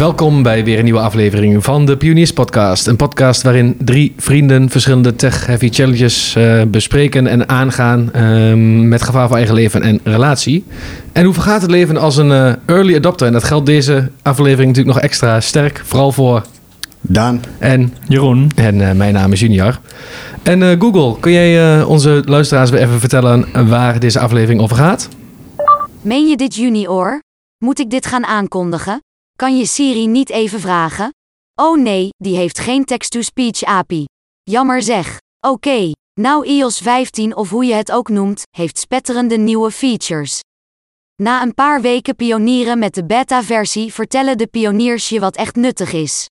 Welkom bij weer een nieuwe aflevering van de Pioniers Podcast. Een podcast waarin drie vrienden verschillende tech-heavy challenges uh, bespreken en aangaan uh, met gevaar voor eigen leven en relatie. En hoe vergaat het leven als een uh, early adopter? En dat geldt deze aflevering natuurlijk nog extra sterk, vooral voor Daan en Jeroen. En mijn naam is Junior. En Google, kun jij onze luisteraars weer even vertellen waar deze aflevering over gaat? Meen je dit junior? Moet ik dit gaan aankondigen? Kan je Siri niet even vragen? Oh nee, die heeft geen text-to-speech API. Jammer zeg. Oké, nou iOS 15 of hoe je het ook noemt, heeft spetterende nieuwe features. Na een paar weken pionieren met de beta-versie vertellen de pioniers je wat echt nuttig is.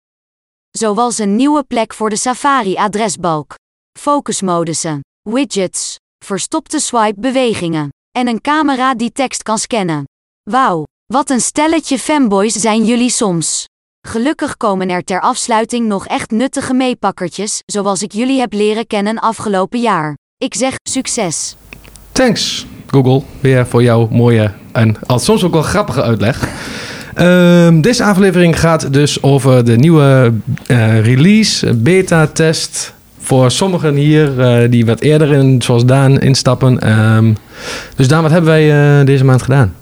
Zoals een nieuwe plek voor de Safari-adresbalk, focusmodussen, widgets, verstopte swipe-bewegingen en een camera die tekst kan scannen. Wauw, wat een stelletje fanboys zijn jullie soms. Gelukkig komen er ter afsluiting nog echt nuttige meepakkertjes, zoals ik jullie heb leren kennen afgelopen jaar. Ik zeg succes. Thanks, Google, weer voor jouw mooie en soms ook wel grappige uitleg. Uh, deze aflevering gaat dus over de nieuwe uh, release, beta-test. Voor sommigen hier uh, die wat eerder in, zoals Daan, instappen. Um, dus Daan, wat hebben wij deze maand gedaan?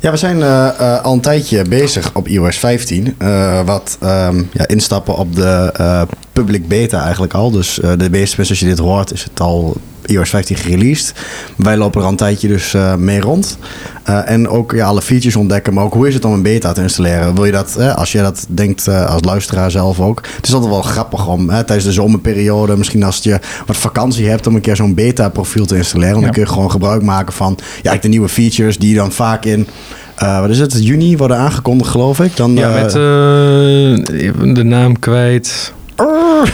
Ja, we zijn uh, uh, al een tijdje bezig op iOS 15. Uh, wat um, ja, instappen op de public beta eigenlijk al. Dus de meeste mensen, als je dit hoort, is het al iOS 15 gereleased. Wij lopen er al een tijdje dus mee rond. en ook ja, alle features ontdekken. Maar ook hoe is het om een beta te installeren? Wil je dat, als je dat denkt als luisteraar zelf ook. Het is altijd wel grappig om tijdens de zomerperiode, misschien als je wat vakantie hebt, om een keer zo'n beta profiel te installeren. Ja. Dan kun je gewoon gebruik maken van ja, de nieuwe features die je dan vaak in uh, wat is het? Juni worden aangekondigd, geloof ik. Dan, ja, met uh, de naam kwijt. Oh,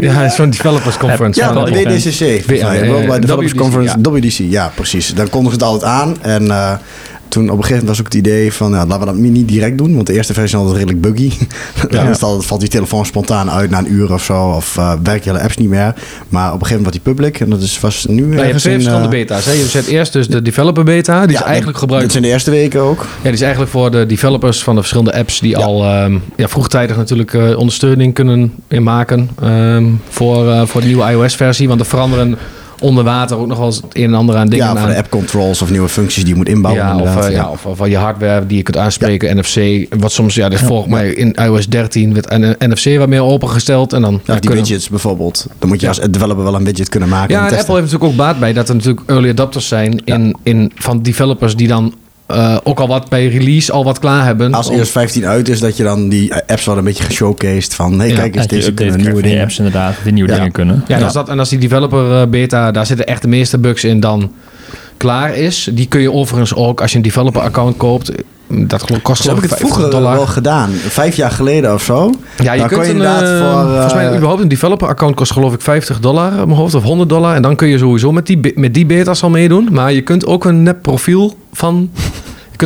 ja, zo'n developers conference. Ja, de WDCC. Worldwide Developers Conference, ja. WDC. Ja, precies. Dan kondigen ze het altijd aan. En uh, toen op een gegeven moment was ook het idee van, ja, laten we dat niet direct doen, want de eerste versie altijd redelijk buggy. Ja. dan valt die telefoon spontaan uit na een uur of zo, of uh, werken hele apps niet meer. Maar op een gegeven moment wordt die public en dat is, was nu... Ja, je hebt twee verschillende uh, beta's. Hè? Je zet eerst dus de developer beta, die ja, is eigenlijk gebruikt... Dit zijn de eerste weken ook. Ja, die is eigenlijk voor de developers van de verschillende apps die al um, ja, vroegtijdig natuurlijk uh, ondersteuning kunnen maken um, voor, uh, voor de nieuwe iOS-versie, want er veranderen onder water ook nog wel eens het een en ander aan dingen. Ja, voor aan. de app controls of nieuwe functies die je moet inbouwen. Ja, of, uh, ja. of, of, je hardware die je kunt aanspreken, ja. NFC. Wat soms, ja, dus volgens mij in iOS 13 werd NFC wat meer opengesteld. En dan, ja, die kunnen... widgets bijvoorbeeld. Dan moet je als developer wel een widget kunnen maken. Ja, en Apple heeft natuurlijk ook baat bij dat er natuurlijk early adopters zijn in, in, van developers die dan uh, ook al wat bij release al wat klaar hebben. Als iOS 15 uit is, dat je dan die apps wel een beetje geshowcased van... hey, ja, kijk eens, deze kunnen nieuwe dingen. apps inderdaad, die nieuwe ja. dingen kunnen. Ja, ja. Als dat, en als die developer beta, daar zitten echt de meeste bugs in dan klaar is. Die kun je overigens ook, als je een developer account koopt... Dat kost heb ik het vroeger dollar. wel gedaan. Vijf jaar geleden of zo. Ja, je kunt je inderdaad een, voor... Uh, volgens mij überhaupt een developer account kost geloof ik 50 dollar op mijn hoofd. Of 100 dollar. En dan kun je sowieso met die, met die betas al meedoen. Maar je kunt ook een nep profiel van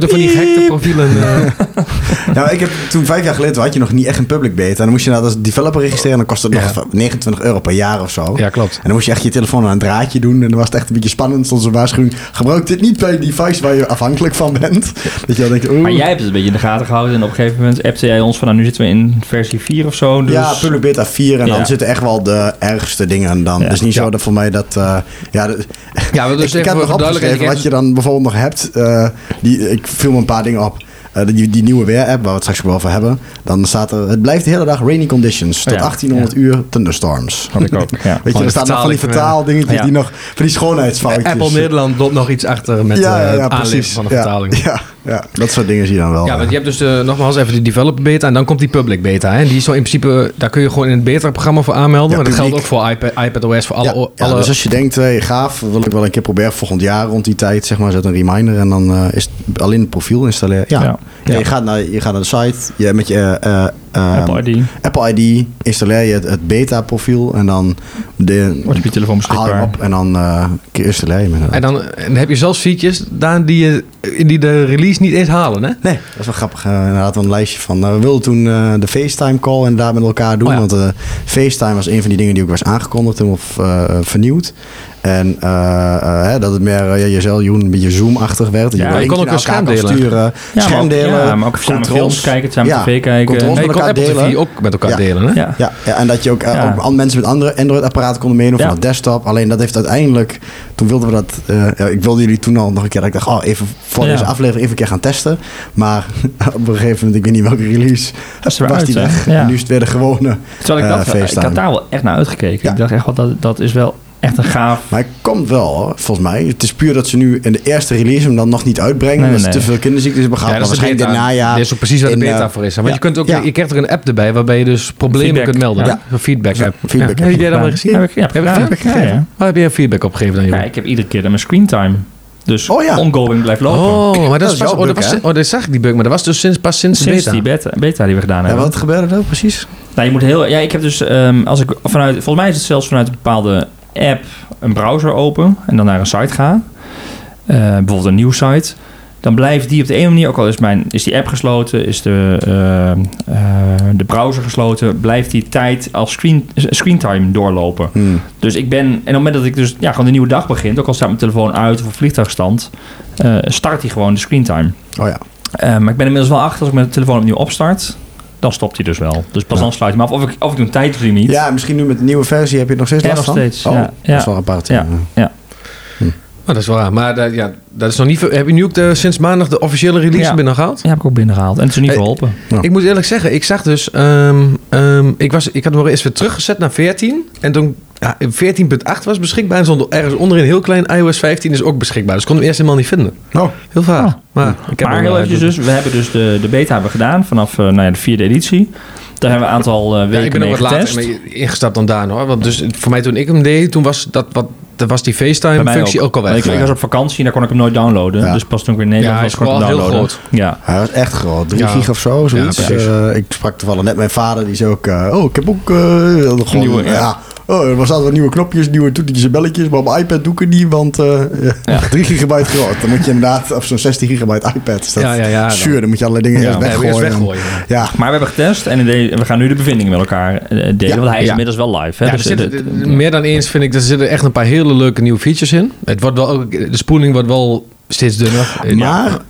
ook van die gekte profielen. Uh... nou, ik heb toen vijf jaar geleden had je nog niet echt een public beta. En dan moest je nou als developer registreren. En dan kostte het ja. nog 29 euro per jaar of zo. Ja, klopt. En dan moest je echt je telefoon aan een draadje doen. En dan was het echt een beetje spannend. Stond zo'n waarschuwing. Gebruik dit niet bij een device waar je afhankelijk van bent. Dat je dan denkt, Maar jij hebt het een beetje in de gaten gehouden. En op een gegeven moment appte jij ons van nou, nu zitten we in versie 4 of zo. Dus... Ja, public beta 4. En ja. dan zitten echt wel de ergste dingen dan. Ja. Dus niet zo dat voor mij dat... Uh, ja, de, ja, dus ik, ik kan nog opgeschreven wat je dan bijvoorbeeld nog hebt. Uh, die, ik viel een paar dingen op. Uh, die, die nieuwe weer-app, waar we het straks ook wel over hebben. Dan staat er, het blijft de hele dag rainy conditions. Tot ja, 1800 ja. uur thunderstorms. Had ik ook, ja. Weet je, er staan nog van die vertaaldingetjes, die nog, van die schoonheidsfoutjes. Apple Nederland loopt nog iets achter met ja, ja, ja, uh, precies. van de vertaling. Ja, ja, dat soort dingen zie je dan wel. Ja, want je hebt dus uh, nogmaals even de developer beta en dan komt die public beta. Hè? Die is zo in principe, daar kun je gewoon in het beta-programma voor aanmelden. maar dat geldt ook voor iPad, iPadOS, voor alle, ja, alle... dus als je denkt, hey, gaaf, wil ik wel een keer proberen volgend jaar rond die tijd, zeg maar, zet een reminder en dan uh, is het alleen het profiel installeren. Ja, ja. ja. je, gaat naar, je gaat naar de site, je, met je uh, Apple ID. Apple ID installeer je het, het beta-profiel en dan de, wordt je telefoon beschikbaar. op en dan uh, installeer je hem. En dan, heb je zelfs features Daan, die, je, die de release niet eens halen, hè? Nee, dat is wel grappig. Uh, inderdaad, een lijstje van. Uh, we wilden toen uh, de FaceTime call inderdaad met elkaar doen. Oh, ja. Want uh, FaceTime was een van die dingen die ook was aangekondigd of vernieuwd. En eh, eh, dat het meer uh, jezelf een beetje zoom-achtig werd. Dat Ja, je, je kon ook een scherm delen. Sturen, Ja, maar scherm ook, delen, ja, maar ook samen films kijken, samen Ja, tv kijken. controls. Nee, je kon elkaar delen. TV ook met elkaar Ja. delen, hè? Ja. Ja, ja, en dat je ook, eh, Ja. ook mensen met andere Android-apparaten konden Ja. van de desktop. Alleen dat heeft uiteindelijk, toen wilden we dat, eh, ja, ik wilde jullie toen al nog een keer, dat ik dacht, oh, even voor Ja. deze aflevering even een keer gaan testen. Maar op een gegeven moment, ik weet niet welke release, was uit, die weg. Ja. En nu is het weer de gewone. Terwijl ik, eh, ik had daar wel echt naar uitgekeken. Ja. Ik dacht echt, wel, dat, dat is wel echt een gaaf... Maar het komt wel, hoor, volgens mij. Het is puur dat ze nu in de eerste release hem dan nog niet uitbrengen. Nee, omdat nee, ze te veel kinderziektes hebben gehad. Ja, dat is waarschijnlijk najaar. Dit is ook precies waar de beta eh, voor is. Want ja. je, kunt ook, Ja. je krijgt er een app erbij waarbij je dus problemen Feedback. kunt melden. Ja. Een feedback Ja, app. feedback Ja. Heb jij dat wel gezien? Heb ik, ja, Heb feedback Ja, gegeven? ja. Waar heb je een feedback op gegeven dan, Ja, ik heb iedere keer dan mijn screentime. Dus Oh ja. ongoing blijft lopen. Oh, maar dat, Dat is is oh, dat was, oh, dat zag ik die bug, maar dat was dus sinds, pas sinds de Sinds beta. die beta, beta die we gedaan Ja, hebben. wat gebeurde er precies? Nou, je moet heel. Ja, ik heb dus ehm, als ik vanuit. Volgens mij is het zelfs vanuit een bepaalde app een browser open en dan naar een site ga. eh, bijvoorbeeld een nieuwsite. Dan blijft die op de ene manier, ook al is, mijn, is die app gesloten, is de, eh, eh, de browser gesloten, blijft die tijd als screen, screentime doorlopen. Hmm. Dus ik ben, en op het moment dat ik dus ja, gewoon de nieuwe dag begint, ook al staat mijn telefoon uit of op vliegtuigstand, start hij gewoon de screentime. Oh ja. Maar ik ben inmiddels wel achter als ik mijn telefoon opnieuw opstart. Dan stopt hij dus wel. Dus pas Ja. dan sluit hij hem af. Of ik, of ik doe een tijdlimiet. Ja, misschien nu met de nieuwe versie heb je het nog steeds Ja, last nog van? steeds, Oh, ja. dat Ja. is wel apart. Ja. Ja. Oh, dat is wel raar. Maar dat, ja, dat is nog niet... Heb je nu ook de, sinds maandag de officiële release Ja. binnengehaald? Ja, heb ik ook binnengehaald. En het is niet Hey. geholpen. Ja. Ik moet eerlijk zeggen, ik zag dus... ehm, ehm, ik, was, ik had hem nog eens weer teruggezet naar 14. En toen... Ja, 14.8 was beschikbaar. En stond ergens onderin heel klein iOS 15 is ook beschikbaar. Dus ik kon hem eerst helemaal niet vinden. Oh, Heel vaak. Oh. Maar, ik heb maar hem, heel eh, eventjes dus. We hebben dus de, de beta hebben gedaan vanaf eh, nou ja, de vierde editie. Daar hebben we een aantal eh, Ja, weken ik ben mee ook wat getest. later mee ingestapt dan daar hoor. Want dus voor mij toen ik hem deed, toen was dat wat, dat was die Bij FaceTime mij functie ook, al weg. Ik, ik was op vakantie en daar kon ik hem nooit downloaden. Ja. Dus pas toen ik weer in Nederland Ja, was, is kon ik hem vooral heel downloaden. Ja. hij was echt groot. 3 Ja. gig of zo, zoiets. Ja, precies. Eh, ik sprak toevallig net mijn vader, die is ook... eh, oh, ik heb ook eh, gewoon... Nieuwe, ja. ja. Oh, er zaten wat nieuwe knopjes, nieuwe toetertjes en belletjes. Maar op mijn iPad doe ik het niet, want eh Ja. 3 gigabyte groot. Dan moet je inderdaad... Of zo'n 16 gigabyte iPad. Dus dat, Ja, ja, ja, dan- Zuur, dan moet je allerlei dingen Ja, eerst weggooien. eerst weggooien. Ja, Maar we hebben getest en we gaan nu de bevindingen met elkaar delen. Ja. want hij is Ja. inmiddels wel live. Hè? Ja, er Dus, meer dan eens vind ik, er zitten echt een paar hele leuke nieuwe features in. Het wordt wel, de spoeling wordt wel steeds dunner. Maar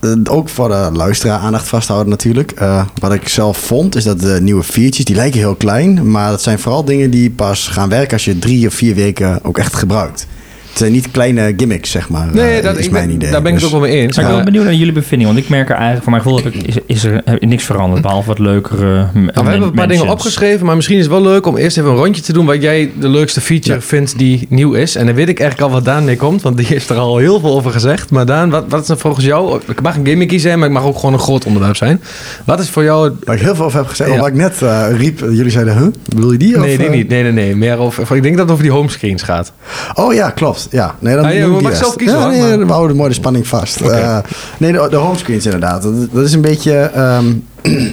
eh, ook voor de luisteraar aandacht vasthouden natuurlijk. Eh, wat ik zelf vond is dat de nieuwe features, die lijken heel klein. Maar dat zijn vooral dingen die pas gaan werken als je drie of vier weken ook echt gebruikt. Het zijn niet kleine gimmicks, zeg maar. Nee, eh, dat, is mijn ben, idee. daar ben ik Dus- het ook wel mee eens. Maar ik ben wel benieuwd naar jullie bevinding. Want ik merk er eigenlijk, voor mijn gevoel heb ik, is, is er heb ik niks veranderd. Behalve wat leukere Nou, we hebben een paar dingen opgeschreven, maar misschien is het wel leuk om eerst even een rondje te doen wat jij de leukste feature Ja. vindt die nieuw is. En dan weet ik eigenlijk al wat Daan mee komt, want die heeft er al heel veel over gezegd. Maar Daan, wat, wat is er volgens jou? Ik mag een gimmicky zijn, maar ik mag ook gewoon een groot onderwerp zijn. Wat is voor jou... Waar ik heel veel over heb gezegd. Ja. Wat ik net eh, riep, jullie zeiden, huh? Bedoel je die? Nee, of, die eh? niet. Nee, nee, nee. Meer over, ik denk dat het over die homescreens gaat. Oh ja, klopt. Ja. Nee, dan Ah, ja, mag zelf kiezen, ja, nee, maar- we houden mooi de spanning vast. Oké. Eh, nee, de, de homescreens inderdaad. Dat, dat is een beetje... ehm,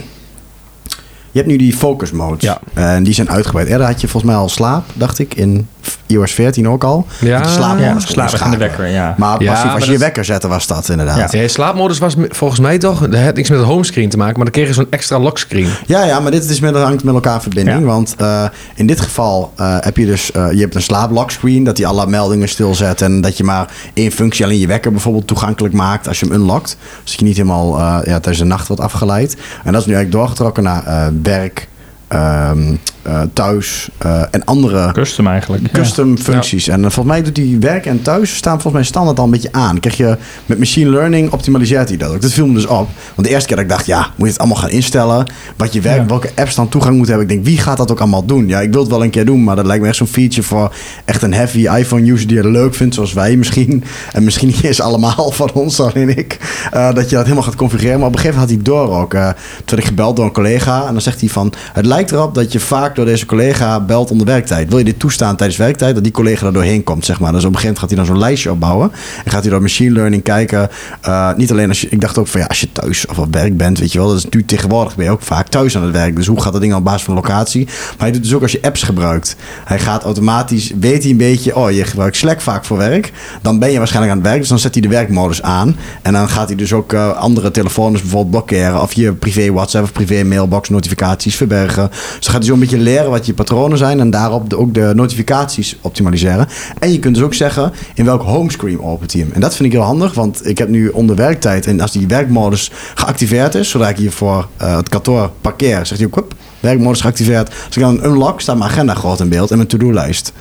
je hebt nu die focus modes. Ja. En die zijn uitgebreid. Eerder had je volgens mij al slaap, dacht ik, in iOS 14 ook al. Ja. Slaapmodus Ja, en de wekker, ja. Maar Ja, passief, maar als je dat- je wekker zette, was dat inderdaad. Ja, slaapmodus was volgens mij toch... Dat had niks met het homescreen te maken, maar dan kreeg je zo'n extra lockscreen. Ja, ja, maar dit is met, hangt met elkaar in verbinding. Ja. Want eh, in dit geval eh, heb je dus eh, je hebt een slaaplockscreen, dat hij alle meldingen stilzet. En dat je maar één functie alleen je wekker bijvoorbeeld toegankelijk maakt als je hem unlockt. Dus dat je niet helemaal eh, ja, tijdens de nacht wordt afgeleid. En dat is nu eigenlijk doorgetrokken naar eh, werk, ehm, eh, thuis eh, en andere Custom eigenlijk. Ja. custom functies. En eh, volgens mij doet die werk en thuis staan volgens mij standaard al een beetje aan. Krijg je met machine learning optimaliseert hij dat ook. Dat viel me dus op. Want de eerste keer dat ik dacht, ja, moet je het allemaal gaan instellen? Wat je werk, welke apps dan toegang moeten hebben. Ik denk, wie gaat dat ook allemaal doen? Ja, ik wil het wel een keer doen, maar dat lijkt me echt zo'n feature voor echt een heavy iPhone user die het leuk vindt, zoals wij misschien. En misschien niet eens allemaal van ons, alleen ik. dat je dat helemaal gaat configureren. Maar op een gegeven moment had hij door ook. toen werd ik gebeld door een collega en dan zegt hij van, het lijkt erop dat je vaak door deze collega belt onder werktijd. Wil je dit toestaan tijdens werktijd? Dat die collega er doorheen komt, zeg maar. Dus op een gegeven moment gaat hij dan zo'n lijstje opbouwen. En gaat hij door machine learning kijken. Eh, niet alleen als je... Ik dacht ook van ja, als je thuis of op werk bent, weet je wel. Dat is natuurlijk tegenwoordig ben je ook vaak thuis aan het werk. Dus hoe gaat dat ding op basis van locatie? Maar hij doet dus ook als je apps gebruikt. Hij gaat automatisch, weet hij een beetje... Oh, je gebruikt Slack vaak voor werk. Dan ben je waarschijnlijk aan het werk. Dus dan zet hij de werkmodus aan. En dan gaat hij dus ook eh, andere telefoons bijvoorbeeld blokkeren. Of je privé WhatsApp of privé mailbox notificaties verbergen. Dus dan gaat hij zo een beetje leren wat je patronen zijn en daarop ook de notificaties optimaliseren. En je kunt dus ook zeggen in welk homescreen opent hij hem. En dat vind ik heel handig, want ik heb nu onder werktijd en als die werkmodus geactiveerd is, zodra ik hier voor eh, het kantoor parkeer, zegt hij ook, werkmodus geactiveerd. Als ik dan unlock, staat mijn agenda groot in beeld en mijn to-do-lijst.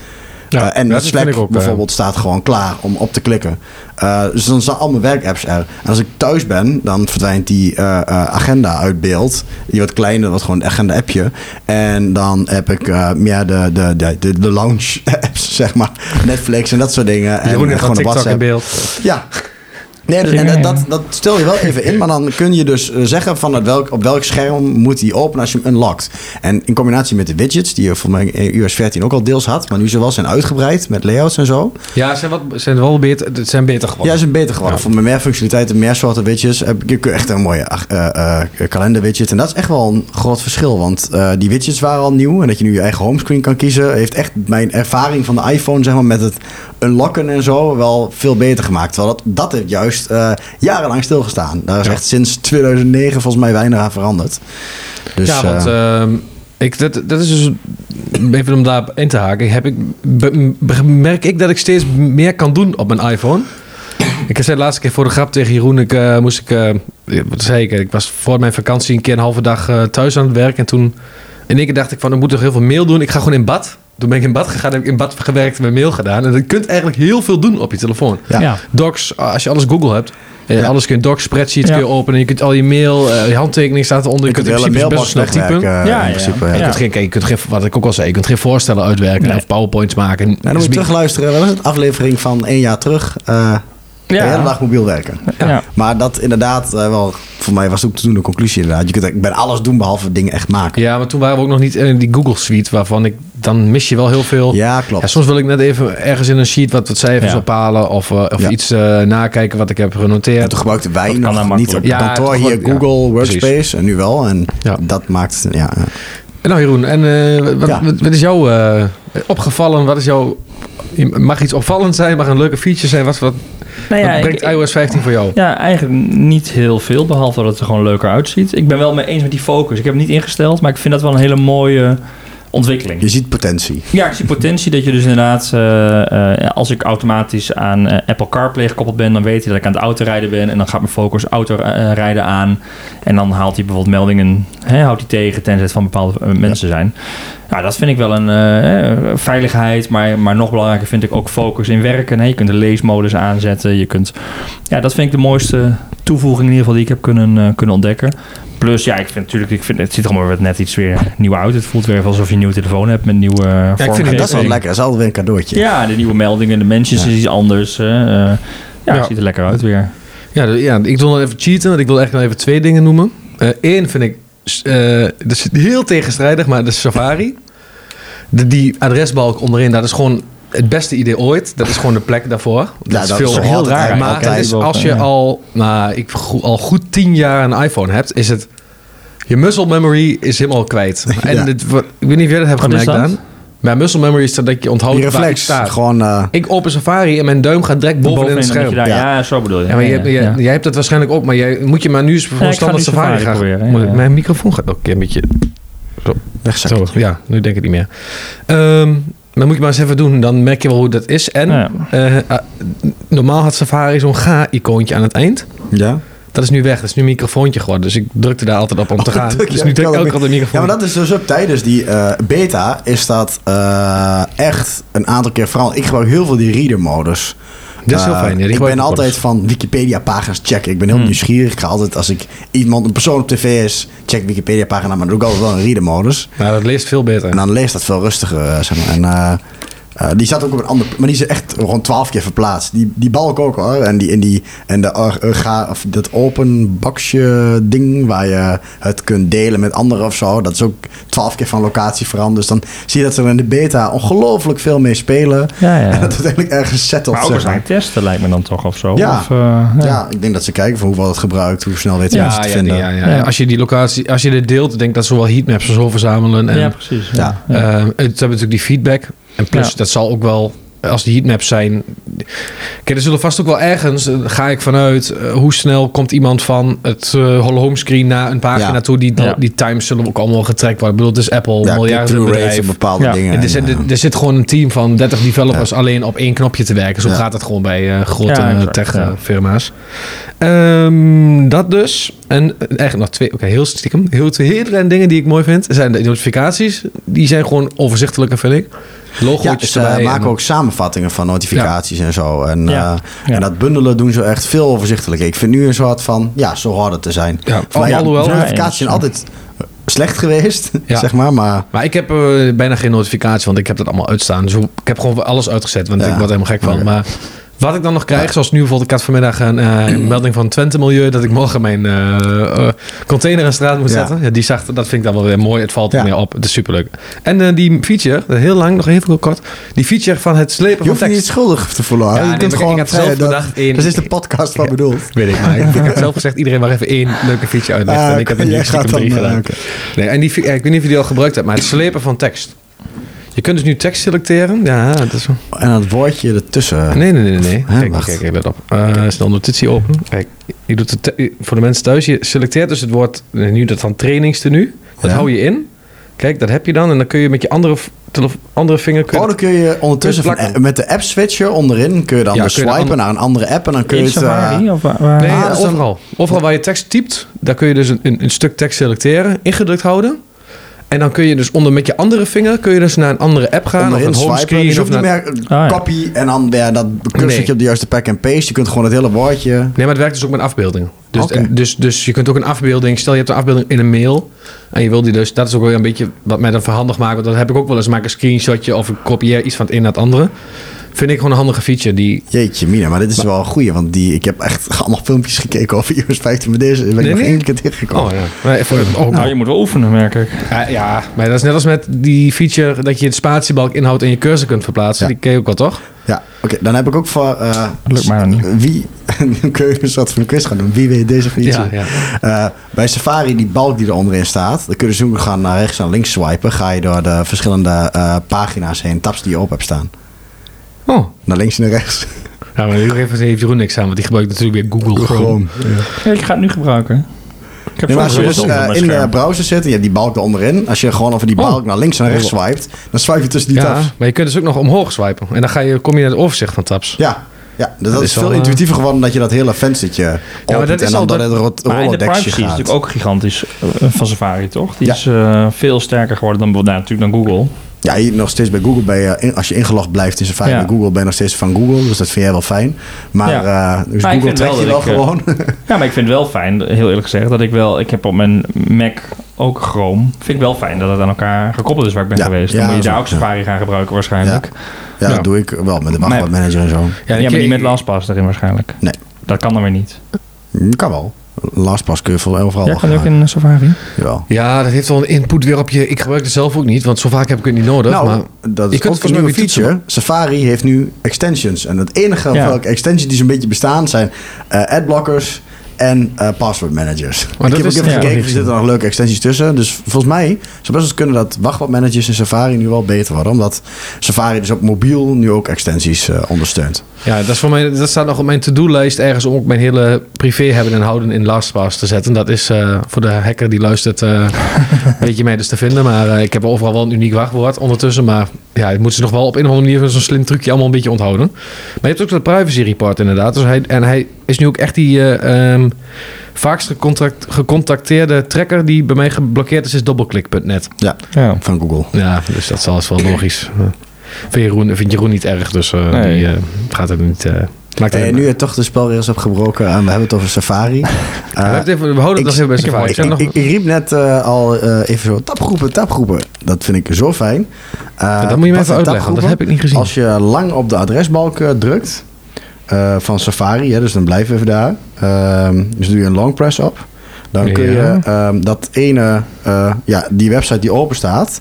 Ja, Eh, en dat Slack ook, eh, bijvoorbeeld staat gewoon klaar om op te klikken. Eh, dus dan staan al mijn werkapps er. En als ik thuis ben, dan verdwijnt die agenda uit beeld. Die wordt kleiner, wat gewoon een agenda-appje. En dan heb ik meer de, de, de, de, de lounge-apps, zeg maar. Netflix en dat soort dingen. En gewoon TikTok in beeld. Ja. Nee, dus- en dat, dat, dat stel je wel even in, maar dan kun je dus eh, zeggen van het welk, op welk scherm moet die openen als je hem unlockt. En in combinatie met de widgets, die je voor mij in iOS 14 ook al deels had, maar nu ze wel zijn uitgebreid met layouts en zo. Ja, ze zijn, wat, zijn wel beter, het zijn beter Ja, geworden. ze zijn beter geworden. Voor meer functionaliteiten, meer soorten widgets, heb ik echt een mooie uh, uh, kalenderwidget. En dat is echt wel een groot verschil, want uh, die widgets waren al nieuw. En dat je nu je eigen homescreen kan kiezen, heeft echt mijn ervaring van de iPhone, zeg maar, met het unlocken en zo, wel veel beter gemaakt. Terwijl dat, dat heeft juist uh, jarenlang stilgestaan. Daar is ja. echt sinds 2009 volgens mij weinig aan veranderd. Dus, ja, want uh, ik, dat, dat is dus, even om daarop in te haken, heb ik, merk ik dat ik steeds meer kan doen op mijn iPhone. Ik zei de laatste keer voor de grap tegen Jeroen, ik uh, moest ik, uh, wat zei ik, ik was voor mijn vakantie een keer een halve dag uh, thuis aan het werk en toen in één keer dacht ik van, ik moet toch heel veel mail doen, ik ga gewoon in bad. Toen ben ik in bad gegaan, heb ik in bad gewerkt en mijn mail gedaan. En je kunt eigenlijk heel veel doen op je telefoon. Ja. Ja. Docs, als je alles Google hebt. Ja. Alles kun je docs, spreadsheets ja. kun je openen. Je kunt al je mail, uh, je handtekening staat eronder. Je, je kunt, in principe best wel snel typen. Ja, in principe, ja. Je kunt geen, je kunt geen, wat ik ook al zei, je kunt geen voorstellen uitwerken nee. of powerpoints maken. En dan moet je terugluisteren. Wat was het? Aflevering van één jaar terug. Uh, ja. de hele dag mobiel werken. Ja. Maar dat inderdaad uh, wel, voor mij was ook te doen de conclusie inderdaad. Je kunt ik ben alles doen behalve dingen echt maken. Ja, maar toen waren we ook nog niet in die Google Suite waarvan ik dan mis je wel heel veel. Ja, klopt. Ja, soms wil ik net even ergens in een sheet wat, wat cijfers ja. ophalen of, uh, of iets uh, nakijken wat ik heb genoteerd. En toen gebruikte wij nog niet op kantoor hier Google Workspace precies. en nu wel. En dat maakt ja. Nou Jeroen, en uh, wat, wat, wat, is jou opgevallen? Wat is jou mag iets opvallend zijn, mag een leuke feature zijn. Wat, wat, nou ja, wat brengt ik, iOS 15 voor jou? Ja, eigenlijk niet heel veel, behalve dat het er gewoon leuker uitziet. Ik ben wel mee eens met die focus. Ik heb het niet ingesteld, maar ik vind dat wel een hele mooie ontwikkeling. Je ziet potentie. Ja, ik zie potentie dat je dus inderdaad, uh, uh, als ik automatisch aan uh, Apple CarPlay gekoppeld ben, dan weet hij dat ik aan het autorijden ben en dan gaat mijn focus autorijden aan en dan haalt hij bijvoorbeeld meldingen, hè, houdt hij tegen tenzij het van bepaalde mensen ja. zijn. Nou, dat vind ik wel een uh, veiligheid, maar, maar nog belangrijker vind ik ook focus in werken. Hè. Je kunt de leesmodus aanzetten. Je kunt, ja, dat vind ik de mooiste toevoeging in ieder geval die ik heb kunnen, uh, kunnen ontdekken. Plus, ja, ik vind natuurlijk, ik vind, het ziet er allemaal net iets weer nieuw uit. Het voelt weer alsof je een nieuwe telefoon hebt met nieuwe uh, ja, ik vind het, dat is wel lekker. Dat is altijd weer een cadeautje. Ja, de nieuwe meldingen, de mensen ja. is iets anders. ja, ja, het ziet er lekker uit weer. Ja, ja ik wil nog even cheaten, want ik wil echt nog even twee dingen noemen. Eén vind ik, dat is heel tegenstrijdig, maar de Safari. De, die adresbalk onderin, dat is gewoon het beste idee ooit. Dat is gewoon de plek daarvoor. Dat, ja, is dat veel is heel raar. Maar het is, als je ja. al, nou, ik, al goed tien jaar een iPhone hebt, is het. Je muscle memory is helemaal kwijt. En ja. dit, ik weet niet of jij dat hebt gemerkt, Daan. Maar muscle memory is dat je onthoudt reflex, waar staat. Gewoon, uh, ik open Safari en mijn duim gaat direct bovenin het scherm. Daar, ja. ja. zo bedoel je. Ja, maar jij, jij, jij, hebt dat waarschijnlijk ook, maar jij, moet je maar nu eens voor ja, standaard Safari, Safari gaan. Proberen, ja, Mijn microfoon gaat ook een beetje... Zo. Wegzakken. Zo, ja, nu denk ik niet meer. Um, dan moet je maar eens even doen. Dan merk je wel hoe dat is. En ja. uh, uh, normaal had Safari zo'n ga-icoontje aan het eind. Ja. Dat is nu weg. Dat is nu een microfoontje geworden. Dus ik drukte daar altijd op om te gaan. Oh, dus nu druk ik ook altijd een microfoon. Ja, maar dat is dus ook tijdens die uh, beta is dat echt een aantal keer vooral. Ik gebruik heel veel die reader-modus. Dat is heel fijn. Ja, ik ben altijd van Wikipedia-pagina's checken. Ik ben heel hmm. nieuwsgierig. Ik ga altijd, als ik iemand, een persoon op tv is, check Wikipedia-pagina. Maar dan doe ik altijd wel een reader-modus. Nou, dat leest veel beter. En dan leest dat veel rustiger, zeg maar. En, uh, uh, die zat ook op een ander... Maar die is echt rond 12 keer verplaatst. Die, die balk ook hoor. En, die, en, die, en de, uh, ga, of dat open bakje ding waar je het kunt delen met anderen of zo. Dat is ook 12 keer van locatie veranderd. Dus dan zie je dat ze er in de beta ongelooflijk veel mee spelen. Ja, ja. En dat het eigenlijk ergens settelt. Maar ook zeg maar. testen lijkt me dan toch of zo. Ja. Of, uh, ja. ja. ik denk dat ze kijken van hoeveel het gebruikt. Hoe snel weet je ja, het vinden. Ja, ja, ja. Als je die locatie, als je dit deelt, denk ik dat ze wel heatmaps zo verzamelen. En, ja, precies. Ja. Uh, het hebben natuurlijk die feedback. En plus, dat zal ook wel als die heatmaps zijn... Kijk, er zullen vast ook wel ergens, eh, ga ik vanuit... eh, hoe snel komt iemand van het uh, homescreen naar een pagina Ja. toe. Die, Ja. die times zullen ook allemaal getrekt worden. Ik bedoel, het is Apple, Ja, miljarden bedrijf. bepaalde Ja. dingen. En er, zit, eh, er zit gewoon een team van 30 developers alleen op één knopje te werken. Zo Ja. gaat het gewoon bij eh, grote Ja, exact, tech ja. eh, firma's. Ehm, dat dus. En eh, eigenlijk nog twee, oké, heel stiekem. Heel, twee hele kleine dingen die ik mooi vind. Zijn de notificaties. Die zijn gewoon overzichtelijker, vind ik. Ja, Logootjes ze erbij. maken en- ook samenvattingen van notificaties en zo. En, Ja. eh, Ja. en dat bundelen doen ze echt veel overzichtelijker. Ik vind nu een soort van, ja, zo hoort het te zijn. Ja, mij, alhoewel- notificaties zijn Ja, altijd slecht geweest, Ja. zeg maar. Maar Maar ik heb eh, bijna geen notificatie, want ik heb dat allemaal uitstaan. Dus ik heb gewoon alles uitgezet, want Ja. ik word helemaal gek van. Maar wat ik dan nog krijg, zoals nu bijvoorbeeld, ik had vanmiddag een eh, melding van Twente Milieu dat ik morgen mijn eh, container in straat moet Ja. zetten. Ja, die zag, dat vind ik dan wel weer mooi. Het valt er meer op. Het is superleuk. En die feature, heel lang, nog even heel kort. Die feature van het slepen je van hoeft je niet tekst. schuldig te voelen. Ja, je nee, kunt gewoon, ik zelf dat, is de podcast wat bedoeld. Weet ik, maar ik, ik heb zelf gezegd, iedereen mag even één leuke feature uitleggen. Ah, en ik heb er dan, drie gedaan. Nee, en die, ik weet niet of je die al gebruikt hebt, maar het slepen van tekst. Je kunt dus nu tekst selecteren. Ja, dat is zo. En dat woordje ertussen. Nee, nee, nee, nee. nee. Hè, Kijk, kijk, kijk, let op. Eh, snel notitie open. Kijk, je doet het voor de mensen thuis. Je selecteert dus het woord, eh, nu dat van trainingstenu. Dat Ja. hou je in. Kijk, dat heb je dan. En dan kun je met je andere, andere vinger... Kun Oh, dan kun je ondertussen Kun je van, plakken. met de app switcher onderin kun je dan Ja, dus kun je de swipen naar een andere app en dan kun je het. eh, Safari? Of waar, Nee, Ah, ja, dat is dan- overal. Overal waar je tekst typt, daar kun je dus een, een, een stuk tekst selecteren, ingedrukt houden. En dan kun je dus onder met je andere vinger kun je dus naar een andere app gaan. onderin of een swipen. homescreen. Je of hoeft niet naar... meer Ah, ja. copy en dan weer dat Nee. op de juiste pack en paste. Je kunt gewoon het hele woordje. Nee, maar het werkt dus ook met afbeeldingen. Dus, en, dus, dus je kunt ook een afbeelding... Stel, je hebt een afbeelding in een mail. En je wil die dus... Dat is ook wel een beetje wat mij dan verhandig maakt. Want dat heb ik ook wel eens. Maak een screenshotje of ik kopieer iets van het een naar het andere. Vind ik gewoon een handige feature die... Jeetje, Mina, maar dit is wel een goeie. Want die, ik heb echt allemaal filmpjes gekeken over iOS 15. Maar deze ben ik Nee, nog nee? één keer tegengekomen. Oh ja. Maar even, oh, Nou, je moet wel oefenen, merk ik. Ja, ja, maar dat is net als met die feature dat je het spatiebalk inhoudt en je cursor kunt verplaatsen. Ja. Die ken je ook wel, toch? Ja, oké. dan heb ik ook voor... eh, Lukt mij dan niet. Wie... nu kun je een soort van quiz gaan doen. Wie weet deze feature? Ja, ja. Eh, bij Safari, die balk die er onderin staat, dan kun je dus ook gaan naar rechts en links swipen. Ga je door de verschillende eh, pagina's heen, tabs die je open hebt staan. Oh. Naar links en naar rechts. Ja, maar nu heeft heeft Jeroen niks aan, want die gebruikt natuurlijk weer Google Chrome. Ja, ik ga het nu gebruiken. Ik heb Nee, maar als je dus eh, in de scherm. browser zit en je hebt die balk onderin. Als je gewoon over die Oh. balk naar links en naar rechts swipet, dan swipe je tussen die Ja, tabs. maar je kunt dus ook nog omhoog swipen. En dan ga je, kom je naar het overzicht van tabs. Ja, ja dus dat, Dat is veel eh, intuïtiever geworden dat je dat hele venstertje opent dat is en dan al dat de- het rot- Maar in de privacy is natuurlijk ook gigantisch eh, van Safari, toch? Die Ja. is eh, veel sterker geworden dan, nou, natuurlijk dan Google. Ja, hier nog steeds bij Google ben je, in- als je ingelogd blijft in Safari Ja. bij Google, ben je nog steeds van Google. Dus dat vind jij wel fijn. Maar Ja. eh, dus Maar ik Google trekt je wel ik, eh, gewoon. Ja, maar ik vind het wel fijn, heel eerlijk gezegd, dat ik wel... Ik heb op mijn Mac ook Chrome. Vind ik wel fijn dat het aan elkaar gekoppeld is waar ik ben Ja, geweest. ja, Dan moet je daar ook Safari gaan gebruiken waarschijnlijk. ja, Ja. dat doe ik wel met de wachtwoordmanager en zo. Ja, maar niet met LastPass erin waarschijnlijk. Nee. Dat kan dan weer niet. Hm, Kan wel. LastPass kun je voor overal Ja, wel kan ook in Safari? Jawel. Ja, dat heeft wel een input weer op je... Ik gebruik het zelf ook niet, want zo vaak heb ik het niet nodig. Nou, maar dat je is kunt volgens een nieuwe toetsen, feature. Safari heeft nu extensions. En het enige Ja. welke extensions die zo'n beetje bestaan zijn eh, adblockers en eh password managers. Maar ik dat heb is- ook even ja, gekeken, er zitten nog leuke extensies tussen. Dus volgens mij zou best wel kunnen dat wachtwoordmanagers in Safari nu wel beter worden. Omdat Safari dus op mobiel nu ook extensies eh, ondersteunt. Ja, dat, is voor mij, dat staat nog op mijn to-do-lijst ergens om ook mijn hele privé hebben en houden in LastPass te zetten. Dat is eh, voor de hacker die luistert, eh weet je mij dus te vinden. Maar eh, ik heb overal wel een uniek wachtwoord ondertussen. Maar ja, het moeten ze nog wel op een of andere manier zo'n slim trucje allemaal een beetje onthouden. Maar je hebt ook dat privacy report inderdaad. Dus hij, en hij is nu ook echt die eh, ehm, vaakst gecontact, gecontacteerde tracker die bij mij geblokkeerd is, is doubleclick.net. Ja, Ja. van Google. Ja, dus dat zal is wel logisch. Eh, Vind Jeroen, vindt Jeroen niet erg, dus eh, Nee. die eh, gaat er niet... eh maakt er En nu je toch de spelregels hebt gebroken en we hebben het over Safari. we, hebben het even, we houden het nog even bij Safari. Ik Ik, heb nog- ik, ik riep net eh, al eh, even zo, tapgroepen, tapgroepen. Dat vind ik zo fijn. Eh, dat moet je me even uitleggen, want dat heb ik niet gezien. Als je lang op de adresbalk eh, drukt eh, van Safari, hè, dus dan blijf je even daar. Ehm, dus doe je een long press op. Dan kun je Ja. ehm, dat ene, eh, ja, die website die open staat,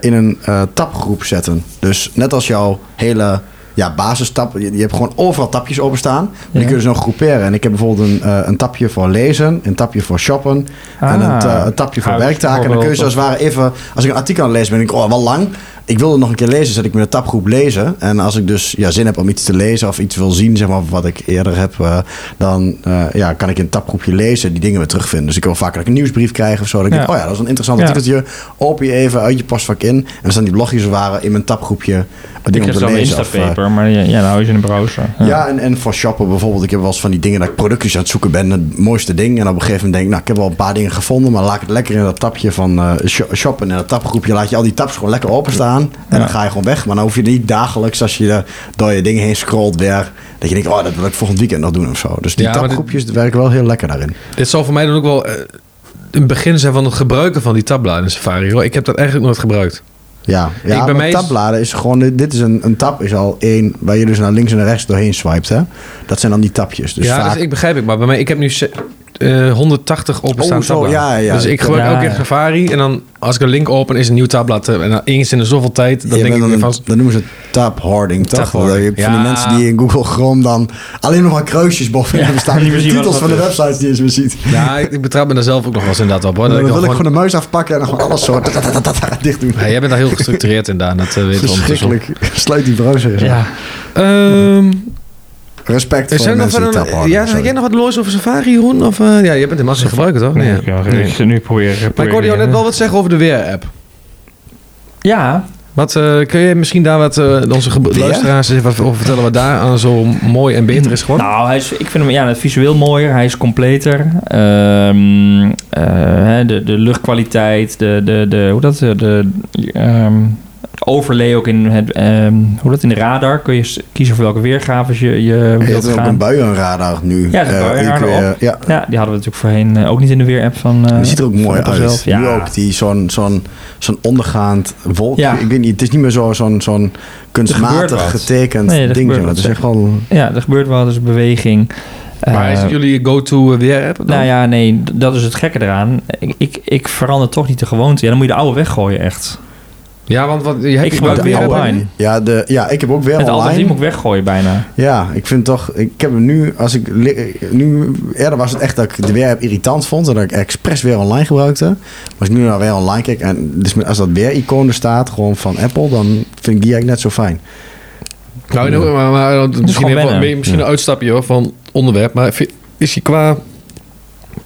in een eh, tabgroep zetten. Dus net als jouw hele ja, basistap. Je, je hebt gewoon overal tapjes openstaan. Maar Ja. die kun je zo groeperen. En ik heb bijvoorbeeld een, eh, een tapje voor lezen, een tapje voor shoppen en Ah. een, ta- een tapje voor werktaken. En dan kun je zoals het ware even, als ik een artikel aan het lezen ben, denk ik, oh, wel lang. Ik wil het nog een keer lezen, zet ik me in de tapgroep lezen. En als ik dus ja, zin heb om iets te lezen of iets wil zien, zeg maar, wat ik eerder heb, eh, dan eh, ja, kan ik in een tapgroepje lezen, die dingen weer terugvinden. Dus ik wil vaak dat ik een nieuwsbrief krijg of zo. Dat ik Ja. denk, oh ja, dat is een interessant Ja. artikeltje. Open je even uit je postvak in. En dan staan die blogjes als het ware in mijn tapgroepje eh, Ik dingen heb om te zo'n lezen. Of, eh, maar ja, ja, nou hou je ze in de browser. ja, en, en voor shoppen bijvoorbeeld. Ik heb wel eens van die dingen dat ik productjes aan het zoeken ben. Het mooiste ding. En op een gegeven moment denk ik, nou, ik heb wel een paar dingen gevonden. Maar laat ik het lekker in dat tapje van eh, sho- shoppen. En dat tapgroepje laat je al die tabs gewoon lekker openstaan. En Ja. dan ga je gewoon weg. Maar dan hoef je niet dagelijks, als je er door je dingen heen scrolt weer. Dat je denkt, oh, dat wil ik volgend weekend nog doen of zo. Dus die Ja, maar dit- tabgroepjes werken wel heel lekker daarin. Dit zal voor mij dan ook wel eh, een begin zijn van het gebruiken van die tabbladen in Safari. Hoor. Ik heb dat eigenlijk nooit gebruikt. Ja, ja mij is- tabbladen is gewoon... Dit is een, een tab is al één waar je dus naar links en naar rechts doorheen swipet. Hè? Dat zijn dan die tapjes. Dus ja, vaak... dus ik begrijp ik. Maar bij mij, ik heb nu ze- eh, 180 openstaande Oh, zo, tabbladen. ja, ja. Dus ik gebruik Ja, elke keer. Safari. En dan als ik een link open, is een nieuw tabblad. eh, En dan eens in de zoveel tijd, dan Je denk ik dan van... een- dat noemen ze tab hoarding, toch? Tab van die mensen die in Google Chrome dan alleen nog maar kruisjes boven Ja, staan. niet Die meer zien titels van de websites die je eens meer ziet. Ja, ik, ik betrap me daar zelf ook nog wel eens inderdaad op. Hoor. Dan wil dan ik gewoon- de muis afpakken en dan gewoon alles zo tatatatata dicht doen. Ja, jij bent daar heel gestructureerd in, Daan. Dat eh, weet. Verschrikkelijk. Sluit die browser eens. Ja. Respect er voor de mensen die houden. ja, sorry. jij nog wat loois over Safari, Jeroen? Of, eh, ja, je bent in massa gebruiken, toch? Nee. Ja, ik zit nu proberen. Maar ik hoorde jou net wel wat zeggen over de Weer-app. Ja, Wat, eh, kun je misschien daar wat eh, onze luisteraars even vertellen wat daar aan zo mooi en beter is geworden? Nou, hij is, ik vind hem ja, visueel mooier. Hij is completer. Ehm, eh, hè, de, de luchtkwaliteit, de, de, de, hoe dat, de, de ehm, overlay ook in het, ehm, hoe dat in de radar. Kun je kiezen voor welke weergaves je, je Je wilt hebt ook een gaan. buienradar nu. Ja, Eh, buienradar je je- op. Ja, Ja, die hadden we natuurlijk voorheen eh, ook niet in de weer-app van. eh, die ziet er ook mooi uit. zelf. Ja, Nu ook die zo'n zo'n zo'n ondergaand wolkje. Ja. Ik weet niet, het is niet meer zo- zo'n zo'n kunstmatig getekend Nee, ding. Dat wat, is echt wel... ja, er gebeurt wel, er is beweging. maar is Eh, het jullie go-to weer-app? dan? Nou ja, nee, dat is het gekke eraan. Ik, ik, ik verander toch niet de gewoonte. Ja, dan moet je de oude weggooien, echt. Ja, want wat, je hebt Ik je gebruik ook weer weer online. Ja, de, ja, ik heb ook weer Het online. moet ik weggooien bijna. Ja, ik vind toch... Ik heb hem nu... Als ik, nu eerder was het echt dat ik de weer-app irritant vond. En dat ik expres weer online gebruikte. Maar als ik nu naar weer online kijk... En dus als dat weer-icoon er staat, gewoon van Apple... Dan vind ik die eigenlijk net zo fijn. Nou, nou, maar, maar, misschien even, misschien een uitstapje hoor, van onderwerp. Maar is hij qua...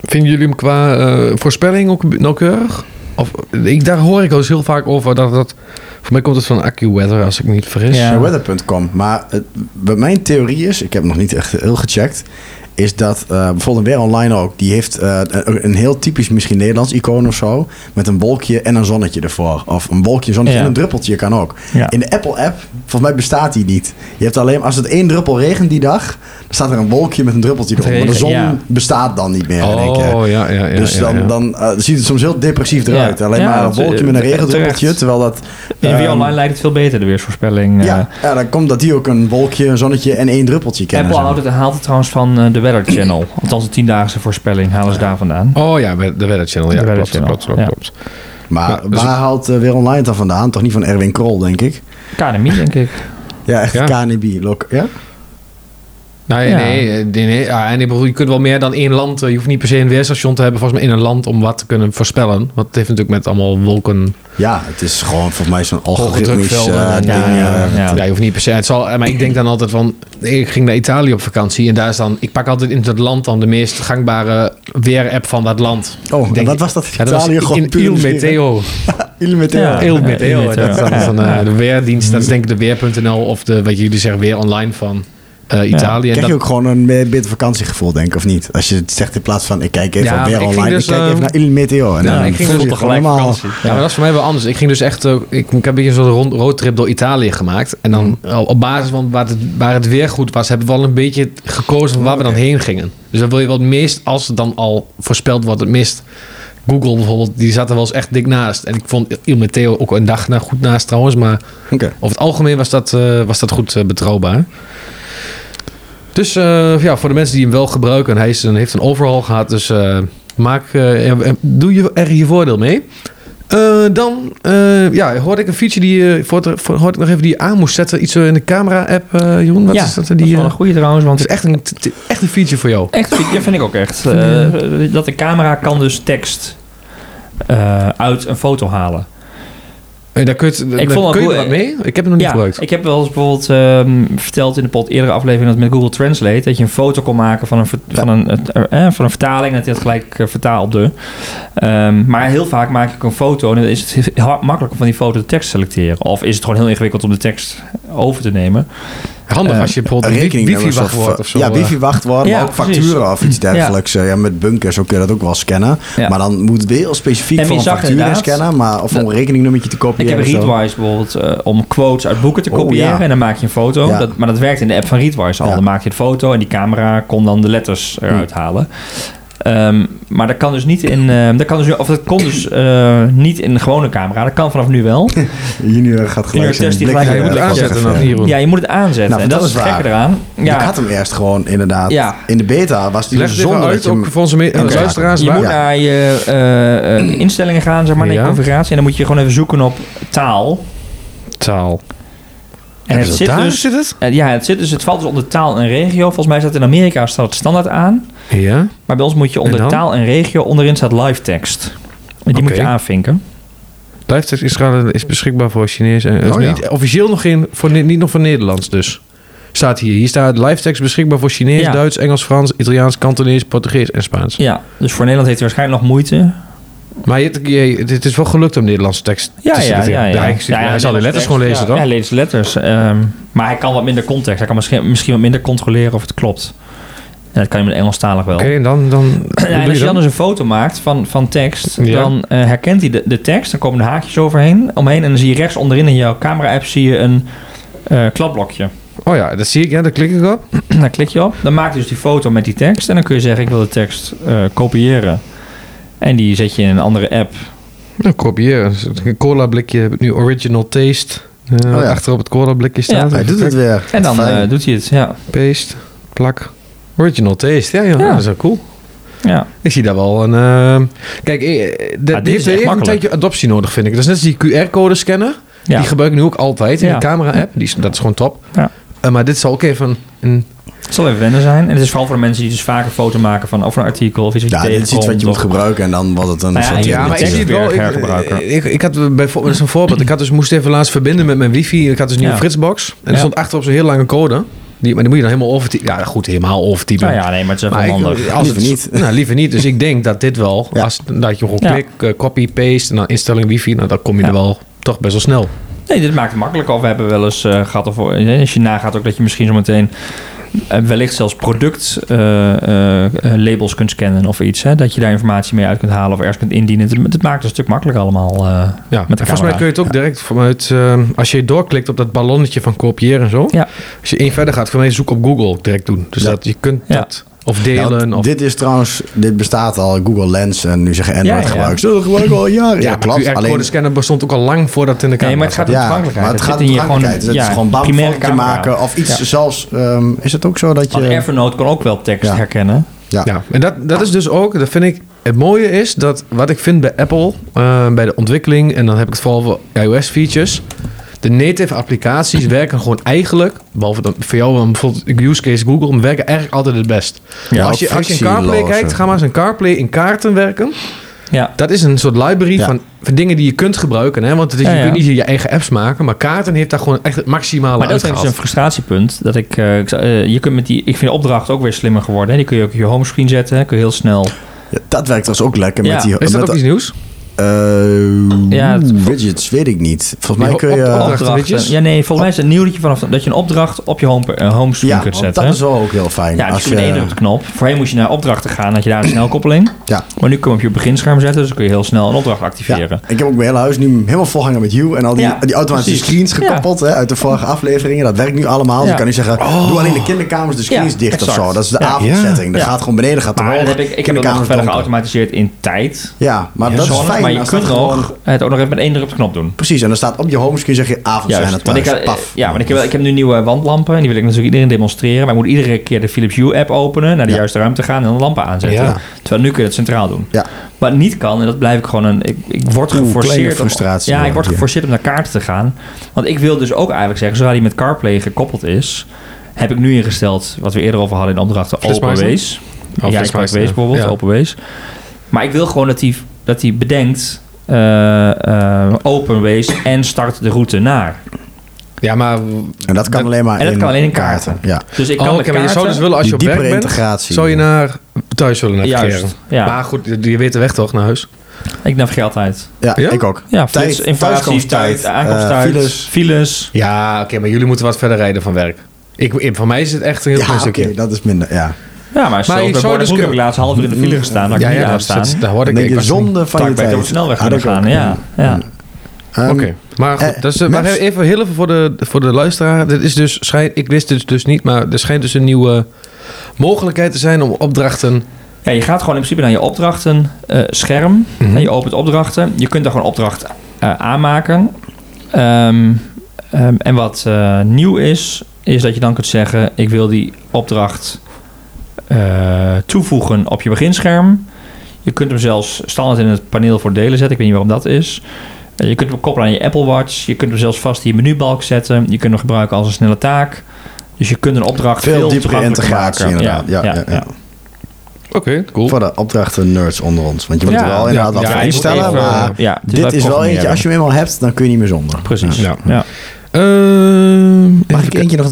Vinden jullie hem qua eh, voorspelling ook nauwkeurig? Of, ik, daar hoor ik al eens heel vaak over dat dat... Voor mij komt het van AccuWeather, als ik me niet vergis. Ja. Weather.com. Maar het, wat mijn theorie is... Ik heb nog niet echt heel gecheckt... Is dat eh, bijvoorbeeld weer online ook... Die heeft eh, een, heel typisch misschien Nederlands icoon of zo... Met een wolkje en een zonnetje ervoor. Of een wolkje, een zonnetje Ja. en een druppeltje kan ook. Ja. In de Apple-app, volgens mij bestaat die niet. Je hebt alleen... Als het één druppel regent die dag... Dan staat er een wolkje met een druppeltje erop. Maar de zon ja. bestaat dan niet meer. Oh, ja, ja, ja. dus dan, ja. dan eh, ziet het soms heel depressief eruit. Ja. Alleen Ja, maar een wolkje met een regendruppeltje. terecht. Terwijl dat... In weer ehm, online lijkt het veel beter, de weersvoorspelling. ja, ja, dan komt dat die ook een wolkje, een zonnetje en één druppeltje kennen. Apple haalt het, haalt het trouwens van eh, de Weather Channel. Althans, de tiendaagse voorspelling halen ze daar vandaan. Oh ja, de Weather Channel. Ja, De Weather klopt, Channel, klopt, klopt, ja. klopt. Maar Maar, dus- waar haalt eh, weer online het dan vandaan? Toch niet van Erwin Krol, denk ik. KNMI, denk ik. Ja, echt Ja. KNB. Lok, ja? Nee, Ja. nee, eh, nee, nee. Ja, en ik bedoel, je kunt wel meer dan één land. eh, Je hoeft niet per se een weerstation te hebben, volgens mij in een land om wat te kunnen voorspellen. Want het heeft natuurlijk met allemaal wolken. Ja, het is gewoon volgens mij zo'n algoritmisch ding. ja, ja, ja. Ja, je hoeft niet per se. Het zal, maar ik denk dan altijd van. Ik ging naar Italië op vakantie en daar is dan. Ik pak altijd in het land dan de meest gangbare weer-app van dat land. Oh, Ik denk- wat was dat? Ja, dat was Italië gewoon in Il. Meteo. Il Meteo. Ja. Il Ja, Meteo. Il Meteo. Dat is dan, de weerdienst. Dat is denk ik de weer.nl of de, wat jullie zeggen, weer online van eh, Italië. Krijg dat- je ook gewoon een beter vakantiegevoel, denk ik, of niet? Als je het zegt in plaats van, ik kijk even Ja, op weer ik online, dus, ik kijk even ehm, naar Il Meteo. En ja, dan ik ging dus helemaal... Ja, maar dat is voor mij wel anders. Ik ging dus echt, eh, ik, ik heb een beetje zo'n rond- roadtrip door Italië gemaakt. En dan Mm. eh, op basis van waar het, waar het weer goed was, hebben we wel een beetje gekozen van waar we dan heen gingen. Dus dan wil je wel het meest, als het dan al voorspeld wordt, het meest. Google bijvoorbeeld, die zat er wel eens echt dik naast. En ik vond Il Meteo ook een dag na goed naast trouwens. Maar Oké. over het algemeen was dat, eh, was dat goed eh, betrouwbaar. Dus eh, ja, voor de mensen die hem wel gebruiken, hij is een, heeft een overhaul gehad. Dus eh, maak, eh, doe je er je voordeel mee. Dan ja, hoorde ik een feature die je voor, voor, hoorde ik nog even die je aan moest zetten. Iets in de camera-app, Jeroen. Wat ja, is dat? dat Die, is wel een goede trouwens, want het is echt een, echt feature voor jou. Echt, dat vind ik ook echt. Dat de camera kan dus tekst uit een foto halen. Daar kun je, het- vond dat kun je wat eh, mee? Ik heb het nog niet ja, gebruikt. ik heb wel eens bijvoorbeeld ehm, verteld in de pot eerdere aflevering dat met Google Translate dat je een foto kon maken van een, van een, het- eh, van een vertaling en dat hij dat gelijk eh, vertaalde. Ehm, maar heel vaak maak ik een foto en dan is het makkelijk om van die foto de tekst te selecteren. Of is het gewoon heel ingewikkeld om de tekst over te nemen. Handig eh, als je bijvoorbeeld een wifi rekeningnummers wachtwoord of zo. Ja, eh, wifi-wachtwoord, Ja, maar ook precies. facturen of iets dergelijks. Ja. ja, met bunkers ook kun je dat ook wel scannen. Ja. Maar dan moet het weer heel specifiek En voor een factuur scannen, maar, of om een rekeningnummertje te Ik kopiëren. heb of zo. Readwise bijvoorbeeld eh, om quotes uit boeken te Oh, kopiëren. ja. En dan maak je een foto. Ja. Dat, maar dat werkt in de app van Readwise al. Ja. Dan maak je de foto en die camera kon dan de letters eruit halen. Ehm, maar dat kan dus niet in. eh, dat kan dus, of dat kon dus eh, niet in de gewone camera. Dat kan vanaf nu wel. Junior gaat gelijk Junior test gelijk- ja, je moet het aanzetten dan. Ja, je moet het aanzetten. Nou, en dat is het eens gekke waar. eraan. Ik Ja, had hem eerst gewoon inderdaad. Ja. In de beta was die Leg dus zonder dat uit, je hem... ook voor onze me- Oké. luisteraars. je waar- moet Ja. naar je eh, eh, instellingen gaan, zeg maar, naar je configuratie. En dan moet je gewoon even zoeken op taal. Taal. En het zit daar dus. zit het? ja, het, zit dus, het valt dus onder taal en regio. Volgens mij staat in Amerika staat het standaard aan. Ja. Maar bij ons moet je onder En taal en regio onderin staat live text. En die moet je aanvinken. Livetext Israël is beschikbaar voor Chinees. En is Oh, ja. niet, officieel nog geen, voor, niet nog voor Nederlands dus. Staat hier. Hier staat livetext beschikbaar voor Chinees, Ja. Duits, Engels, Frans, Italiaans, Kantonees, Portugees en Spaans. Ja, dus voor Nederland heeft hij waarschijnlijk nog moeite. Maar je, je- het is wel gelukt om Nederlandse tekst Ja, te ja, ja. ja, hij, hij zal de letters gewoon lezen, ja, toch? Ja, hij leest de letters. Ehm, maar hij kan wat minder context. Hij kan misschien, misschien wat minder controleren of het klopt. En dat kan je met Engelstalig wel. Oké, dan, dan Ja, en als je dan dus een foto maakt van, van tekst, Ja. dan eh, herkent hij de, de tekst. Dan komen de haakjes overheen, omheen. En dan zie je rechts onderin in jouw camera-app zie je een eh, kladblokje. Oh ja, dat zie ik. Ja, daar klik ik op. Daar klik je op. Dan maak je dus die foto met die tekst. En dan kun je zeggen, ik wil de tekst eh, kopiëren. En die zet je in een andere app. Nou, kopiëren. Een cola blikje, heb ik nu original taste. eh, Oh ja. Achter op het cola blikje staat. Hij doet het weer. En dan eh, doet hij het. Ja. Paste, plak. Original taste. Ja, ja, Ja. dat is wel cool. ja. Ik zie daar wel een... eh, kijk, eh, dat dit heeft is echt even een tijdje adoptie nodig, vind ik. Dat is net als die QR-code scanner. ja. Die gebruik ik nu ook altijd in Ja. de camera-app. Die is, dat is gewoon top. Ja. Eh, maar dit zal ook even een... Het zal even wennen zijn. En het is vooral voor de mensen die dus vaak een foto maken van of een artikel of iets wat je Ja, dit is iets wat je moet gebruiken en dan wordt het een Nou ja, soort... ja, maar ik zie het wel. Ik, ik, ik had bijvoorbeeld, dat is een voorbeeld. Ik had dus, moest even laatst verbinden met mijn wifi. Ik had dus een nieuwe. Fritzbox. En er stond achter op zo'n heel lange code. Die, maar die moet je dan helemaal overtypen. Ja, goed, helemaal overtypen. Nou ja, nee, maar het is ik- handig. als Liever het- niet. Nou, liever niet. Dus ik denk dat dit wel, Ja. als, dat je gewoon Ja. klik, eh, copy, paste en dan instelling wifi, nou, dan kom je Ja. er wel toch best wel snel. Nee, dit maakt het makkelijk. Of we hebben wel eens eh, gehad, of, als je nagaat ook dat je misschien zo meteen eh, wellicht zelfs productlabels kunt scannen of iets. Hè? Dat je daar informatie mee uit kunt halen of ergens kunt indienen. Het, maakt het een stuk makkelijker allemaal. eh, Ja, Met de volgens mij kun je het ook direct vanuit, eh, als je doorklikt op dat ballonnetje van kopiëren en zo. Ja. Als je één verder gaat, voor mij zoek op Google direct doen. Dus Ja. dat je kunt Ja. dat of delen. want of, dit is trouwens, dit bestaat al, Google Lens en nu zeggen Android Ja, ja. gebruikt. Zo, dat gebruiken we al jaren. Ja, ja, klopt. QR-code Alleen, scanner bestond ook al lang voordat het in de camera Nee, maar het gaat om ja, toegankelijkheid. maar het Het gaat om in je gewoon- toegankelijkheid. Het ja, is gewoon bam, camera. maken of iets Ja. zelfs... ehm, is het ook zo dat Want je... Evernote kan ook wel tekst Ja. herkennen. Ja. Ja, en dat, dat is dus ook, dat vind ik, het mooie is dat wat ik vind bij Apple, eh, bij de ontwikkeling, en dan heb ik het vooral voor iOS-features, de native applicaties werken gewoon eigenlijk, behalve dan voor jou dan bijvoorbeeld use case Google, maar werken eigenlijk altijd het best. Ja, als, je, als je in CarPlay kijkt, ga maar eens in CarPlay in kaarten werken. Ja. Dat is een soort library Ja. van, van dingen die je kunt gebruiken. Hè? Want het is, Ja, je ja. kunt niet je eigen apps maken, maar kaarten heeft daar gewoon echt het maximale Maar dat is een frustratiepunt. Dat ik, eh, eh, je kunt met die, ik vind de opdracht ook weer slimmer geworden. Hè? Die kun je ook op je homescreen zetten. hè. Kun je heel snel. Ja, dat werkt dus ook lekker Ja. met die... Is dat met ook iets nieuws? Eh, Ja, het- widgets, weet ik niet. Volgens mij kun je... op- opdrachten, je? Ja, nee, volgens mij is het nieuw dat je, vanaf, dat je een opdracht op je home, eh, homescreen ja, kunt zetten. dat is wel ook heel fijn. ja, dus als je met één druk op de knop. Voorheen moest je naar opdrachten gaan, had je daar een snelkoppeling. Ja. Maar nu kun je op je beginscherm zetten, dus dan kun je heel snel een opdracht activeren. Ja, ik heb ook mijn hele huis nu helemaal volhangen met Hue en al die, Ja, die automatische precies. screens gekoppeld hè, uit de vorige afleveringen. Dat werkt nu allemaal. Dus je kan nu zeggen, doe alleen de kinderkamers de screens Ja, dicht of zo. Dat is de Ja. avondsetting. Dat Ja. gaat gewoon beneden, gaat Maar omhoog. dat heb ik, ik heb kinderkamers verder geautomatiseerd in tijd. Ja, maar dat is fijn. Maar je dan kunt nog het ook nog even met één druk op de knop doen. Precies, en dan staat op je homescreen zeg je Juist, thuis. want ik, Paf. ja, want ik heb, ik heb nu nieuwe wandlampen. En die wil ik natuurlijk iedereen demonstreren. Maar ik moet iedere keer de Philips Hue app openen. Naar de Ja. juiste ruimte gaan en de lampen aanzetten. Ja. Terwijl nu kun je het centraal doen. Ja. Wat niet kan, en dat blijf ik gewoon een... Ik, ik word Oeh, geforceerd... kleine om- frustratie ja, ik word geforceerd om naar kaarten te gaan. Want ik wil dus ook eigenlijk zeggen... Zodra die met CarPlay gekoppeld is... Heb ik nu ingesteld, wat we eerder over hadden in de opdrachten? OpenWaze. Oh, ja, ik Waze bijvoorbeeld, ja. OpenWaze. Maar ik wil gewoon dat hij dat die bedenkt... eh eh OpenWaze en start de route naar. Ja, maar... En dat kan alleen maar en dat in kan alleen in kaarten. Ja. Dus ik kan Oh, de oké, maar je zou kaarten- dus willen als je Die op diepere bent, integratie. zou je naar thuis willen navigeren. Juist, ja. Maar goed, je weet de weg toch naar huis? Ik navigeer altijd. Ja, Ja? ik ook. Ja, flits, tijd, aankomsttijd, eh, files. files. Ja, oké, maar jullie moeten wat verder rijden van werk. Ik, ik- voor mij is het echt een heel Ja, klein oké, stukje. dat is minder, ja. Ja, maar, je ik zou zou dus heb ik laatst half uur in de file gestaan. Waar ja, ik niet ja, dat, staan. dat, dat hoorde Dan ik. denk ik je zonde van je tijd. snelweg Ah, ook. gaan. Ja, ja. Ehm, Oké, maar goed, eh, dus, eh, maar even heel even voor de, voor de luisteraar. Dit is dus, schijn, ik wist het dus niet, maar er schijnt dus een nieuwe mogelijkheid te zijn om opdrachten... Ja, je gaat gewoon in principe naar je opdrachten eh, scherm. Mhm. En je opent opdrachten. Je kunt daar gewoon opdracht eh, aanmaken. Ehm, ehm, en wat eh, nieuw is, is dat je dan kunt zeggen... ik wil die opdracht eh, toevoegen op je beginscherm. Je kunt hem zelfs standaard in het paneel voor delen zetten. Ik weet niet waarom dat is. Eh, je kunt hem koppelen aan je Apple Watch. Je kunt hem zelfs vast in je menubalk zetten. Je kunt hem gebruiken als een snelle taak. Dus je kunt een opdracht Veel veel, diepere integratie maken. inderdaad. Ja, ja, ja. Oké, cool. Voor de opdrachten nerds onder ons. Want je moet Ja, er wel inderdaad ja, wat ja, instellen. even, maar dit is wel eentje, als je hem eenmaal hebt, dan kun je niet meer zonder. Precies. Ja. Ja. Ehm, Mag ik eentje nog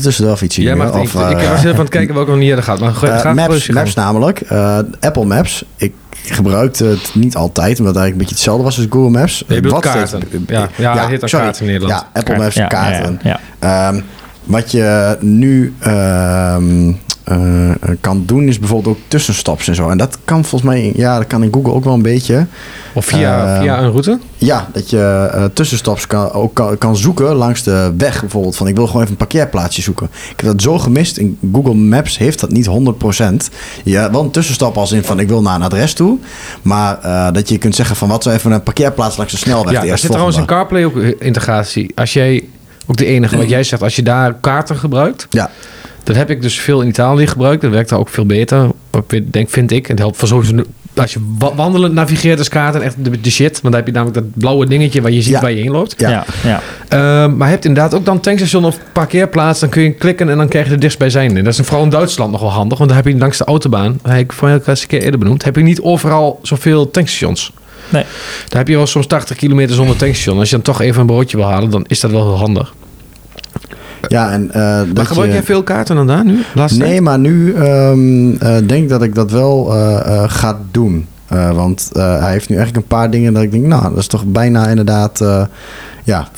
zien? Jij mag of, ik eh, was even aan het kijken welke nog niet eerder gaat. Maar ga, Eh, ga maps, maps namelijk. Eh, Apple Maps. Ik gebruikte het niet altijd, omdat het eigenlijk een beetje hetzelfde was als Google Maps. Je bedoelt Wat kaarten. Ja, ja, het heet sorry. kaarten in Nederland. Ja, Apple Maps Ja, kaarten. Ja, ja. Ehm, wat je nu ehm, eh, kan doen is bijvoorbeeld ook tussenstops en zo. En dat kan volgens mij, ja, dat kan in Google ook wel een beetje. Of via, Eh, via een route? Ja, dat je eh, tussenstops kan, ook kan, kan zoeken langs de weg bijvoorbeeld. Van ik wil gewoon even een parkeerplaatsje zoeken. Ik heb dat zo gemist. In Google Maps heeft dat niet 100%. Ja, wel een tussenstap als in van ik wil naar een adres toe. Maar eh, dat je kunt zeggen van wat zou even een parkeerplaats langs de snelweg. Ja, de er zit trouwens volgende. CarPlay ook integratie. Als jij, ook de enige wat jij zegt, als je daar kaarten gebruikt, Ja, dat heb ik dus veel in Italië gebruikt. Dat werkt daar ook veel beter. Ik denk, vind ik. Het helpt voor sowieso als je wa- wandelend navigeert als kaarten echt de, de shit. Want dan heb je namelijk dat blauwe dingetje waar je ziet Ja. waar je heen loopt. Ja. Ja, ja. Ehm, maar je hebt inderdaad ook dan tankstation of parkeerplaats. Dan kun je klikken en dan krijg je de dichtstbijzijnde. Dat is vooral in Duitsland nog wel handig. Want dan heb je langs de autobaan, heb ik vorige keer eens een keer eerder benoemd, heb je niet overal zoveel tankstations. Nee. Daar heb je wel soms 80 kilometer zonder tankstation. Als je dan toch even een broodje wil halen, dan is dat wel heel handig. Ja en eh, Maar gebruik je... jij veel kaarten dan daar nu? Laatste Nee, tijd? maar nu ehm, eh, denk ik dat ik dat wel eh, ga doen. Want hij heeft nu eigenlijk een paar dingen dat ik denk, nou, dat is toch bijna inderdaad, ja,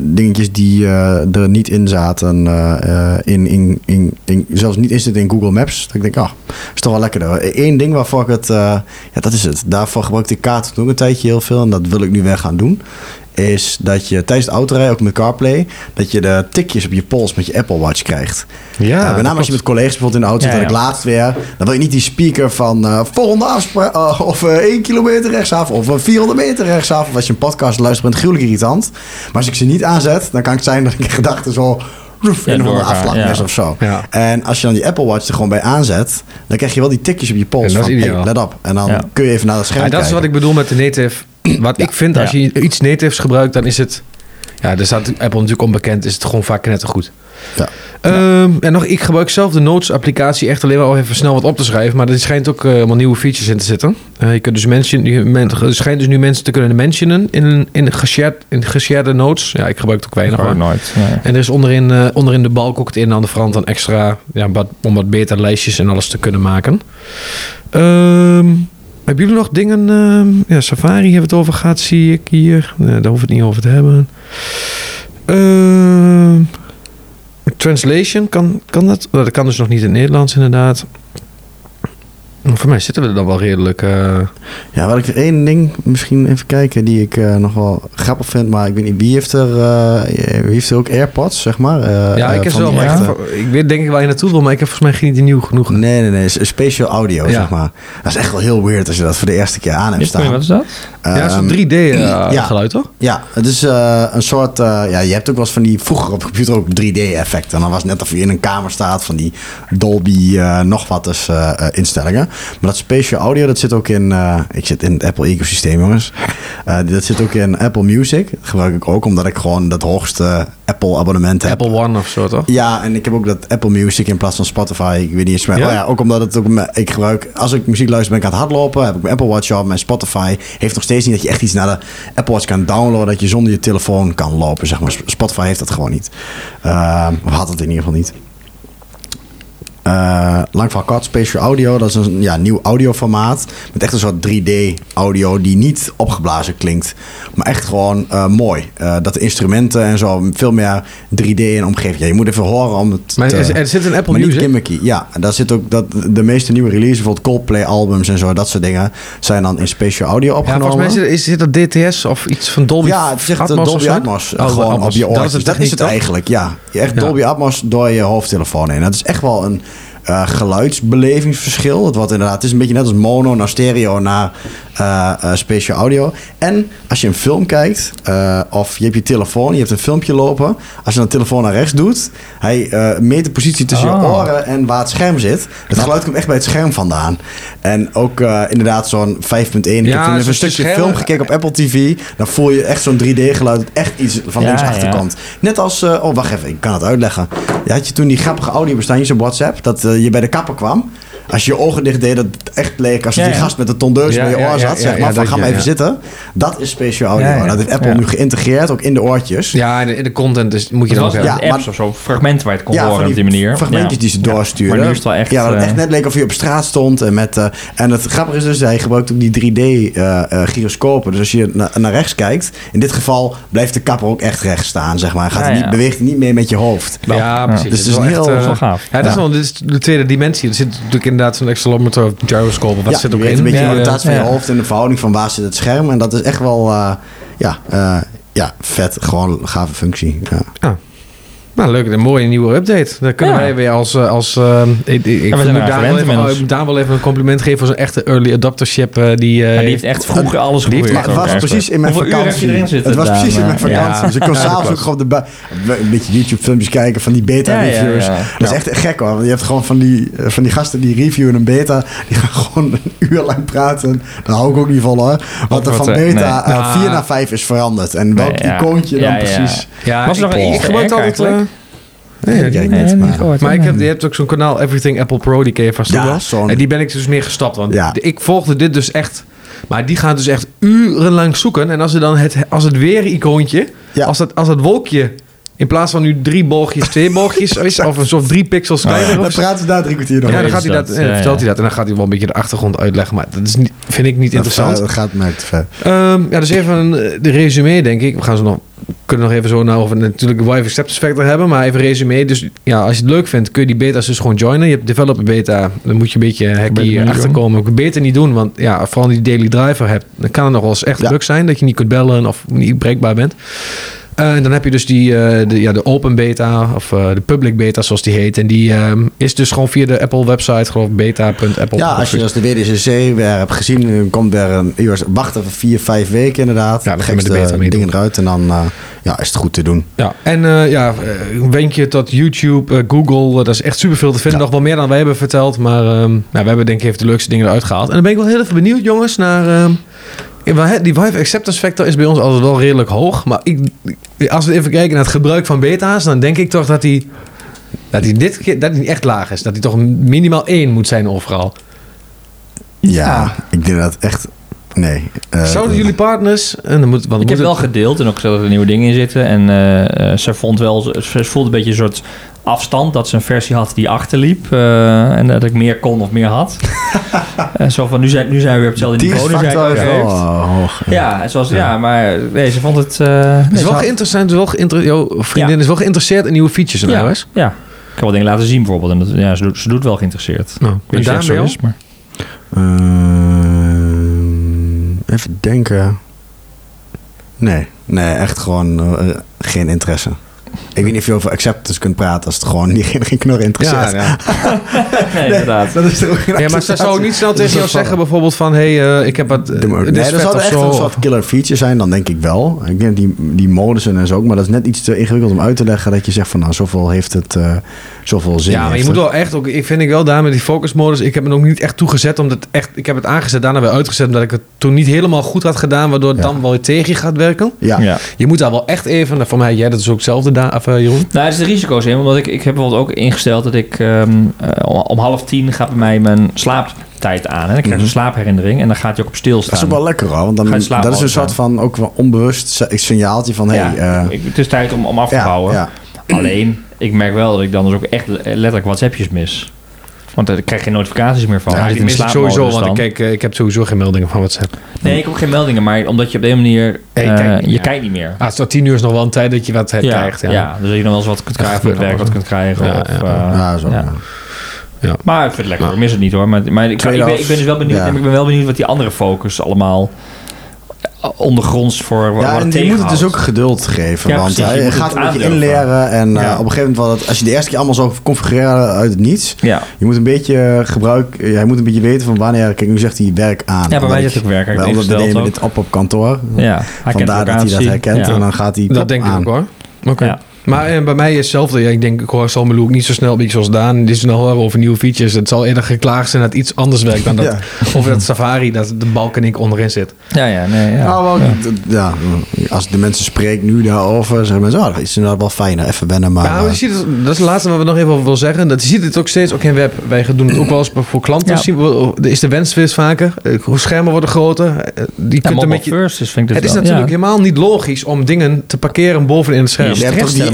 dingetjes die er niet in zaten, in, in, in, in, zelfs niet in zitten in Google Maps. Dat ik denk, ah, is toch wel lekker. Eén ding waarvoor ik het, ja, dat is het. Daarvoor gebruik ik kaarten toen een tijdje heel veel en dat wil ik nu weer gaan doen. Is dat je tijdens het autorijden, ook met CarPlay, dat je de tikjes op je pols met je Apple Watch krijgt. Ja, Ja, met name als je met collega's bijvoorbeeld in de auto zit, Ja, ik laatst weer, dan wil je niet die speaker van eh volgende afspraak, eh, of eh 1 kilometer rechtsaf, of eh, 400 meter rechtsaf, of als je een podcast luistert, bent gruwelijk irritant. Maar als ik ze niet aanzet, dan kan het zijn dat ik in gedachten zo roef, Ja, in een of afvlakmes ja. of zo. Ja. En als je dan die Apple Watch er gewoon bij aanzet, dan krijg je wel die tikjes op je pols En dat is van, hey, let op. En dan kun je even naar het scherm Ja, dat is wat kijken. ik bedoel met de native. Wat ik vind, als je iets natives gebruikt, dan is het... Ja, daar staat Apple natuurlijk onbekend. Is het gewoon vaak net goed. Ja. Ehm, en nog, ik gebruik zelf de Notes-applicatie echt alleen maar om even snel wat op te schrijven. Maar er schijnt ook eh, allemaal nieuwe features in te zitten. Eh, je kunt dus mention, je, men, er schijnt dus nu mensen te kunnen mentionen in, in, geshared, in geshared notes. Ja, ik gebruik het ook weinig. Maar- nooit. Nee. En er is onderin, eh, onderin de balk ook het een en ander verand aan extra, ja, wat, om wat beter lijstjes en alles te kunnen maken. Ehm, hebben jullie nog dingen? ehm, ja, Safari hebben het over gehad, zie ik hier. Nee, daar hoef het niet over te hebben. Ehm, translation, kan, kan dat? Oh, dat kan dus nog niet in het Nederlands inderdaad. Voor mij zitten we er dan wel redelijk... eh, Ja, wat ik één ding misschien even kijken die ik eh, nog wel grappig vind, maar ik weet niet wie heeft er, eh, wie heeft er ook AirPods, zeg maar? eh, ja, ik heb wel, maar echte- ik, ik weet denk ik waar je naartoe wil, maar ik heb volgens mij geen nieuw genoeg. Nee, nee, nee, spatial audio, Ja. zeg maar. Dat is echt wel heel weird als je dat voor de eerste keer aan hebt staan. wat is dat? ja, zo'n Ehm, 3D eh, ja. geluid, toch? Ja, het is eh, een soort. eh, ja, je hebt ook wel eens van die. Vroeger op de computer ook 3D-effecten. En dan was het net of je in een kamer staat van die Dolby eh, nog wat dus, instellingen. Maar dat spatial audio, dat zit ook in. eh, ik zit in het Apple-ecosysteem, jongens. Eh, dat zit ook in Apple Music. Dat gebruik ik ook omdat ik gewoon dat hoogste Apple-abonnement heb. Apple One of zo, toch? Ja, en ik heb ook dat Apple Music in plaats van Spotify. Ik weet niet eens meer. Ja? Oh ja, ook omdat het ook ik gebruik als ik muziek luister ben ik aan het hardlopen, heb ik mijn Apple Watch op, mijn Spotify heeft nog steeds niet dat je echt iets naar de Apple Watch kan downloaden dat je zonder je telefoon kan lopen, zeg maar. Spotify heeft dat gewoon niet. Ehm, of had het in ieder geval niet. Eh, lang van kort, Spatial Audio, dat is een ja, nieuw audioformaat. Met echt een soort 3D-audio die niet opgeblazen klinkt. Maar echt gewoon eh, mooi. Eh, dat de instrumenten en zo veel meer 3D in omgeving. Ja, je moet even horen om het Maar te- er, zit een Apple maar Music. gimmicky. Ja, daar zit ook dat, de meeste nieuwe releases, bijvoorbeeld Coldplay-albums en zo, dat soort dingen, zijn dan in Spatial Audio Ja, opgenomen. volgens mij zit, is, zit er DTS of iets van Dolby Ja, het zegt Atmos Dolby? Atmos. Oh, gewoon Atmos. op je Dat is Dat het is, het eigenlijk, ja. Echt Ja. Dolby Atmos door je hoofdtelefoon heen. Dat is echt wel een eh, geluidsbelevingsverschil. Wordt inderdaad, het is een beetje net als mono naar stereo naar eh eh, spatial audio. En als je een film kijkt, of je hebt je telefoon, je hebt een filmpje lopen. Als je dan de telefoon naar rechts doet, hij meet de positie tussen je Oh. oren en waar het scherm zit. Het geluid komt echt bij het scherm vandaan. En ook inderdaad zo'n 5.1. Ik Ja, heb even een stukje film gekeken op Apple TV. Dan voel je echt zo'n 3D-geluid. dat Echt iets van Ja, links ja. achterkant. Net als... oh, wacht even. Ik kan het uitleggen. Je had je toen die grappige audiobestaandjes op WhatsApp. Dat je bij de kapper kwam. Als je je ogen dicht deed, dat het echt leek als Ja, die ja. gast met de tondeus Ja, bij je oor ja, zat. ja, zeg ja, maar, van ga maar even ja. zitten. Dat is special audio. Ja, ja. Dat heeft Apple Ja. nu geïntegreerd, ook in de oortjes. Ja, in de, in de content dus moet je dan ook hebben. Ja, apps maar- of zo, fragmenten waar je het kon Ja, horen op die manier. Fragmentjes Ja. die ze Ja. doorsturen. Maar nu is het wel echt... Ja, dat het eh, echt net leek of je op straat stond. En, met, eh, en het grappige is dus, hij gebruikt ook die 3D-gyroscopen. dus als je na- naar rechts kijkt, in dit geval blijft de kapper ook echt rechts staan, zeg maar. Hij gaat Ja, niet, beweegt niet meer met je hoofd. Ja, precies. Dus het is heel- eh, dat is wel gaaf. Ja, dat is wel dit is de tweede dimensie. Er zit natuurlijk inderdaad zo'n accelerometer of gyroscope. Wat ja, zit je ook in? een beetje Die, de eh, oriëntatie van je hoofd en de verhouding van waar zit het scherm. En dat is echt wel, eh, ja, eh, ja, vet. Gewoon een gave functie. Ja. Nou, leuk. Een mooie nieuwe update. Dan kunnen Ja. wij weer als... eh, als eh, ik, ik, moet daar wel even, daar wel een compliment geven voor zo'n echte early adoptership. eh, die, eh, die heeft echt vroeger alles geprobeerd. Maar het was precies in mijn vakantie. zitten, het was precies in mijn vakantie. Dus ik kon Ja, dat s'avonds ook gewoon de een beetje YouTube-filmpjes kijken van die Ja, ja, beta-reviewers. ja. Dat is echt gek hoor. Want je hebt gewoon van die, van die gasten die reviewen een beta. Die gaan gewoon een uur lang praten. Daar hou ik ook niet van hoor. Want er wat, van beta nee. eh, Ah. 4 naar 5 is veranderd. En welk icoontje dan precies? ja, Was er nog ik, een altijd... nee, niet, maar- gehoord. Maar ik heb, Nee. je hebt ook zo'n kanaal Everything Apple Pro, die ken je vast Ja, wel. zo'n- En die ben ik dus meer gestapt. Want Ja. ik volgde dit dus echt... Maar die gaat dus echt urenlang zoeken. En als, er dan het, als het weer icoontje, Ja. als, dat, als het wolkje... In plaats van nu drie boogjes, twee boogjes is, of een soort drie pixels kleiner Dan praten ze daar drie kwartier nog Ja, dan over. gaat hij dat, eh, ja, vertelt ja. hij dat. En dan gaat hij wel een beetje de achtergrond uitleggen. Maar dat is niet, vind ik niet interessant. Dat, eh, gaat mij te ver. Ehm, ja, dus even een, eh, de resume, denk ik. We gaan zo nog, kunnen nog even zo nou over natuurlijk de Wifi Acceptance Factor hebben. Maar even resume. Dus ja, als je het leuk vindt, kun je die beta's dus gewoon joinen. Je hebt developer beta. Dan moet je een beetje Ben hacky achterkomen. Ik beter niet doen. Want ja, vooral die daily driver hebt, dan kan het nog wel eens echt Ja. druk zijn. Dat je niet kunt bellen of niet bereikbaar bent. Eh, en dan heb je dus die, eh, de, ja, de open beta of eh, de public beta zoals die heet. En die ehm, is dus gewoon via de Apple website, geloof beta.apple. Ja, als je als de WDCC weer hebt gezien, dan komt er een uur wachten voor vier, vijf weken inderdaad. Ja, dan gaan we de beta meedoen. dingen eruit en dan eh, ja, is het goed te doen. Ja, en eh, ja, eh, een wenkje tot YouTube, eh, Google, eh, dat is echt superveel te vinden. Ja. Nog wel meer dan wij hebben verteld, maar ehm, nou, we hebben denk ik even de leukste dingen eruit gehaald. En dan ben ik wel heel even benieuwd, jongens, naar... die Vive Acceptance Factor is bij ons altijd wel redelijk hoog. Maar ik, als we even kijken naar het gebruik van beta's, dan denk ik toch dat die, dat die dit keer dat die echt laag is. Dat die toch minimaal één moet zijn overal. Ja, ik denk dat echt... Nee. eh, Zouden jullie partners... En dan moet, want Ik moet heb wel gedeeld en ook gezegd dat er nieuwe dingen in zitten. En eh, eh, ze vond wel, ze voelde een beetje een soort afstand dat ze een versie had die achterliep. eh, en dat ik meer kon of meer had. En zo van, nu zijn, nu zijn we weer op hetzelfde Die niveau. Nu zijn factor ik is ook wel heeft. eh, hoog. Ja, en zoals, ja. maar nee, ze vond het... eh, nee, Het is wel had- geïnteresseerd, wel geïnter- jouw vriendin Ja. is wel geïnteresseerd in nieuwe features in Ja. Ja, ik kan wel dingen laten zien bijvoorbeeld. En dat, ja, ze, doet, ze doet wel geïnteresseerd. Nou, Ik weet en niet zo is, maar... Ehm, even denken. Nee, nee, echt gewoon eh, geen interesse. Ik weet niet of je over acceptance kunt praten als het gewoon niet, geen, geen knor interesseert. Ja, ja. Nee, inderdaad. Dat is toch ook geen ja, maar ze zou ook niet snel tegen jou zeggen bijvoorbeeld van... hé, hey, eh, ik heb wat... eh, Nee, dat zou echt zo. een soort killer feature zijn, dan denk ik wel. Ik denk die, die modussen en zo ook, maar dat is net iets te ingewikkeld om uit te leggen dat je zegt van nou, zoveel heeft het, eh, zoveel zin Ja, maar je moet het. wel echt ook... Ik vind ik wel daar met die focusmodus... Ik heb het ook niet echt toegezet omdat echt... Ik heb het aangezet, daarna weer uitgezet... omdat ik het toen niet helemaal goed had gedaan... waardoor het Ja. dan wel weer tegen je gaat werken. Ja, Ja. Je moet daar wel echt even... Voor mij, jij dat is ook hetzelfde daar, Jeroen. Nou, het is de risico's in, omdat ik, ik heb bijvoorbeeld ook ingesteld dat ik ehm, eh, om, half tien gaat bij mij mijn slaaptijd aan. En dan krijg je Mhm. een slaapherinnering en dan gaat hij ook op dat is stilstaan. ook wel lekker hoor, want Ga dan, je slapen dat is een soort van ook wel onbewust si- signaaltje van hey, ja, eh, ik- het is tijd om, om af te ja, bouwen. ja. Alleen, ik merk wel dat ik dan dus ook echt le- letterlijk WhatsAppjes mis. Want ik krijg geen notificaties meer van. Ja, Hij zit in sowieso, want dan. ik, kijk, eh, ik heb sowieso geen meldingen van WhatsApp. Nee, ik heb ook geen meldingen, maar omdat je op de een manier... Je eh, kijkt niet je meer. kijkt niet meer. Ah, het is tot tien uur is nog wel een tijd dat je wat ja, krijgt. Ja. ja. dus dat je dan wel eens wat kunt krijgen voor het werk, wat kunt krijgen. Ja, of, ja. eh, ja, zo, ja. ja. Maar ik vind het lekker, ik mis het niet hoor. Maar, maar ik, ik, ben, ik ben dus wel benieuwd, ja. ik ben wel benieuwd wat die andere focus allemaal eh, ondergronds voor wat Ja, en je moet het dus ook geduld geven. Ja, want precies, je hij moet gaat het een beetje inleren. En eh, op een gegeven moment, als je de eerste keer allemaal zo configureren uit het niets. Ja, Je moet een beetje gebruik, hij moet een beetje weten van wanneer, kijk nu zegt hij werk aan. ja bij mij ik- zit het ook werk. Ik omdat we nemen dit op op kantoor. Ja, hij kent Vandaar dat hij dat herkent Ja. en dan gaat hij Dat denk ik aan. ook hoor. Oké. Ja. Maar eh, bij mij is hetzelfde. Ja, ik denk, ik hoor Salmelo ook niet zo snel, beetje zoals Daan. Die is snel horen over nieuwe features. Het zal eerder geklaagd zijn dat iets anders werkt dan dat. Ja. Over dat Safari, dat de balkening onderin zit. Ja, ja, nee, ja. Nou, wel, Ja. als de mensen spreken nu daarover, zeggen mensen, oh, dat is inderdaad wel fijner, even wennen. Maar, Ja, maar je eh, ziet het, dat is het laatste wat we nog even over wil zeggen. Dat je ziet het ook steeds ook in web. Wij doen het ook wel eens voor klanten. Ja. Zien we, er is de wens weer vaker. Eh, Hoe schermen worden groter. Eh, Die Ja, kunt een beetje, first, dus vind ik het is natuurlijk ja. helemaal niet logisch om dingen te parkeren bovenin het scherm.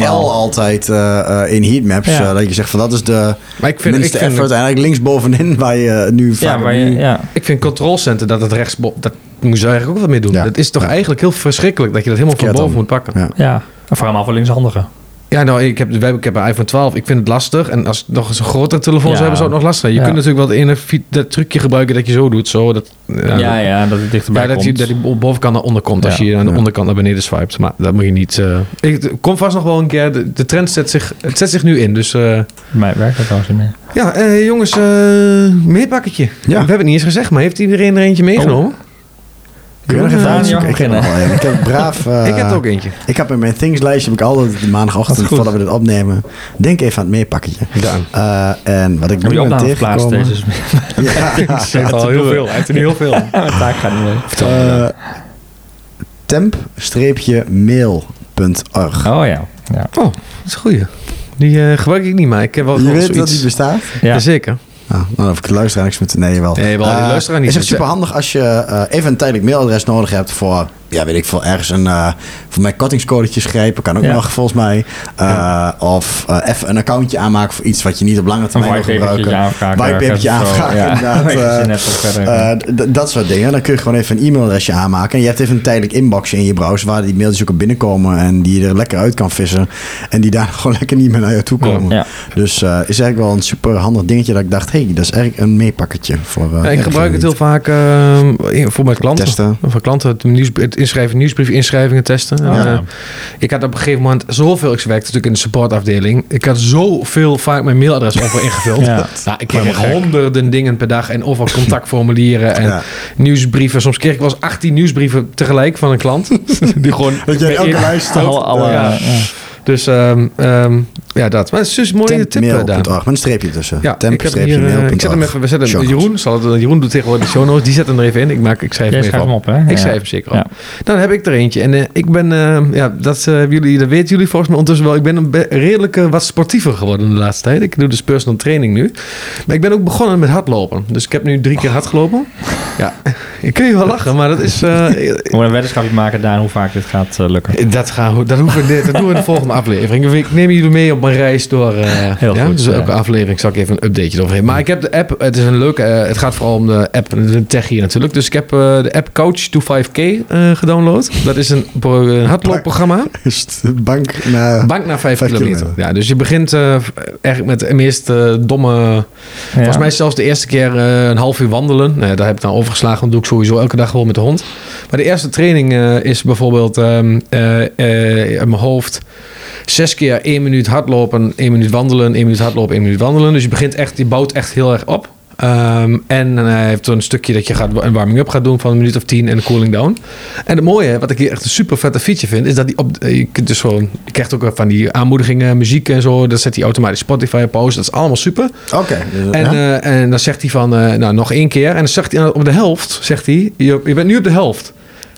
Je je hebt toch strest die L helemaal. altijd eh, eh, in heatmaps, Ja. eh, dat je zegt van dat is de Maar ik vind, ik minste vind, effort. En eigenlijk linksbovenin waar je nu Ja, vaak maar je, nu- ja. ik vind Control Center dat het rechts... Dat moet je eigenlijk ook wat mee doen. Ja. Dat is toch eigenlijk heel verschrikkelijk dat je dat helemaal van boven moet pakken. Ja. ja. En vooral maar voor linkshandigen. Ja, nou, ik heb, ik heb een iPhone 12. Ik vind het lastig. En als het nog eens een grotere telefoon Ja. zou hebben, zou het nog lastig zijn. Je Ja. kunt natuurlijk wel het ene dat trucje gebruiken dat je zo doet. Zo, dat, Ja, ja, dat het dichterbij Ja, dat, komt. je, dat die bovenkant naar onderkomt als Ja. je aan de Ja. onderkant naar beneden swipet. Maar dat moet je niet... eh ik, komt vast nog wel een keer. De, de trend zet zich, het zet zich nu in. Dus eh, Bij mij werkt dat trouwens niet meer. ja, eh, jongens, eh meepakketje. We hebben het niet eens gezegd, maar heeft iedereen er eentje meegenomen? Kun je nog Ja, even ja, uitzoeken? Ik heb, beginnen. een. ik heb braaf... eh, ik heb er ook eentje. Ik heb in mijn things lijstje heb ik altijd de maandagochtend voordat we dit opnemen. Denk even aan het meepakketje. Eh, en wat ik Heb nu ben tegengekomen... deze? Ja, ja, Hij heeft al heel veel. Hij heeft er nu heel veel. Mijn taak gaat niet mee. eh, temp-mail.org. Oh ja. ja. Oh, dat is een goeie. Die eh, gebruik ik niet, maar ik heb wel Je weet dat zoiets. die bestaat? Ja. Jazeker. Nou, dan hoef ik de luisteraar niks meer te... Nee, wel. Nee, wel, die Eh, luisteraar niet. is echt super handig als je eh, even een tijdelijk mailadres nodig hebt voor... Ja, weet ik veel, ergens een... eh, voor mij kortingscodetje schrijven, kan ook Ja. nog volgens mij. Eh, Of eh, even een accountje aanmaken voor iets wat je niet op lange termijn wil gebruiken. Whitepapertje aanvragen, Ja. dat soort dingen. Dan kun je gewoon even een e-mailadresje aanmaken. En je hebt even een tijdelijk inbox in je browser waar die mailtjes ook op binnenkomen. En die je er lekker uit kan vissen. En die daar gewoon lekker niet meer naar je toe komen. Ja. Dus eh, is eigenlijk wel een super handig dingetje dat ik dacht, hé, hey, dat is eigenlijk een meepakketje voor. eh, Ja, ik gebruik het heel vaak voor mijn klanten. Testen. Voor klanten het, nieuws, het inschrijven, nieuwsbrief inschrijvingen testen. Ja. eh, ik had op een gegeven moment zoveel, ik werkte natuurlijk in de supportafdeling. Ik had zoveel vaak mijn mailadres over ingevuld. Ja. Nou, ik kreeg honderden dingen per dag en overal contactformulieren en Ja. nieuwsbrieven. Soms kreeg ik wel eens 18 nieuwsbrieven tegelijk van een klant. Die gewoon Dat jij elke lijst stoot. Alle, alle, Ja. ja. Dus ehm, ehm, ja, dat. Maar het is dus een mooie tip, eh. Temp.mail.org, met een streepje tussen. Ja, ik, heb hier, eh, ik zet hem even, we zetten hem. Jeroen, zal het, Jeroen doet tegenwoordig de show notes, die zet hem er even in. Ik, maak, ik schrijf Jij hem even op. hem op, hè? Ik Ja. schrijf hem zeker op. Ja. Dan heb ik er eentje. En eh, ik ben, eh, ja, dat, eh, jullie, dat weten jullie volgens mij ondertussen wel. Ik ben een be- redelijk wat sportiever geworden de laatste tijd. Ik doe dus personal training nu. Maar ik ben ook begonnen met hardlopen. Dus ik heb nu drie keer hard gelopen. Ja, je kun je wel lachen, maar dat is... eh, We moeten een weddenschapje maken, Daan, hoe vaak dit gaat lukken. dat, gaan, we- dat, hoeven dat doen we in de volgende aflevering. Ik neem jullie mee op mijn reis door... eh, Heel ja, goed, Dus ja. elke aflevering zal ik even een updateje overheen. Maar ik heb de app, het is een leuke... eh, het gaat vooral om de app, de tech hier natuurlijk. Dus ik heb eh, de app Coach to 5K eh, gedownload. Dat is een, een hardloopprogramma. Bank naar... Bank naar 5 Vijf kilometer. kilometer. Ja, dus je begint eh, eigenlijk met de meest eh, domme... Volgens mij zelfs de eerste keer eh, een half uur wandelen. Nou, daar heb ik dan overgeslagen. Dat doe ik sowieso elke dag gewoon met de hond. Maar de eerste training eh, is bijvoorbeeld ehm eh, eh, in mijn hoofd... Zes keer één minuut hardlopen, één minuut wandelen, één minuut hardlopen, één minuut wandelen. Dus je begint echt, je bouwt echt heel erg op. Ehm, en eh, hij heeft zo'n stukje dat je gaat, een warming-up gaat doen van een minuut of tien en een cooling down. En het mooie, wat ik hier echt een super vette feature vind, is dat die op, eh, je, kunt dus gewoon, je krijgt ook van die aanmoedigingen, muziek en zo. Dat zet hij automatisch Spotify op pauze. Dat is allemaal super. Oké. dus, En, ja. eh, en dan zegt hij van, nou nog één keer. En dan zegt hij op de helft, zegt hij, je, je bent nu op de helft.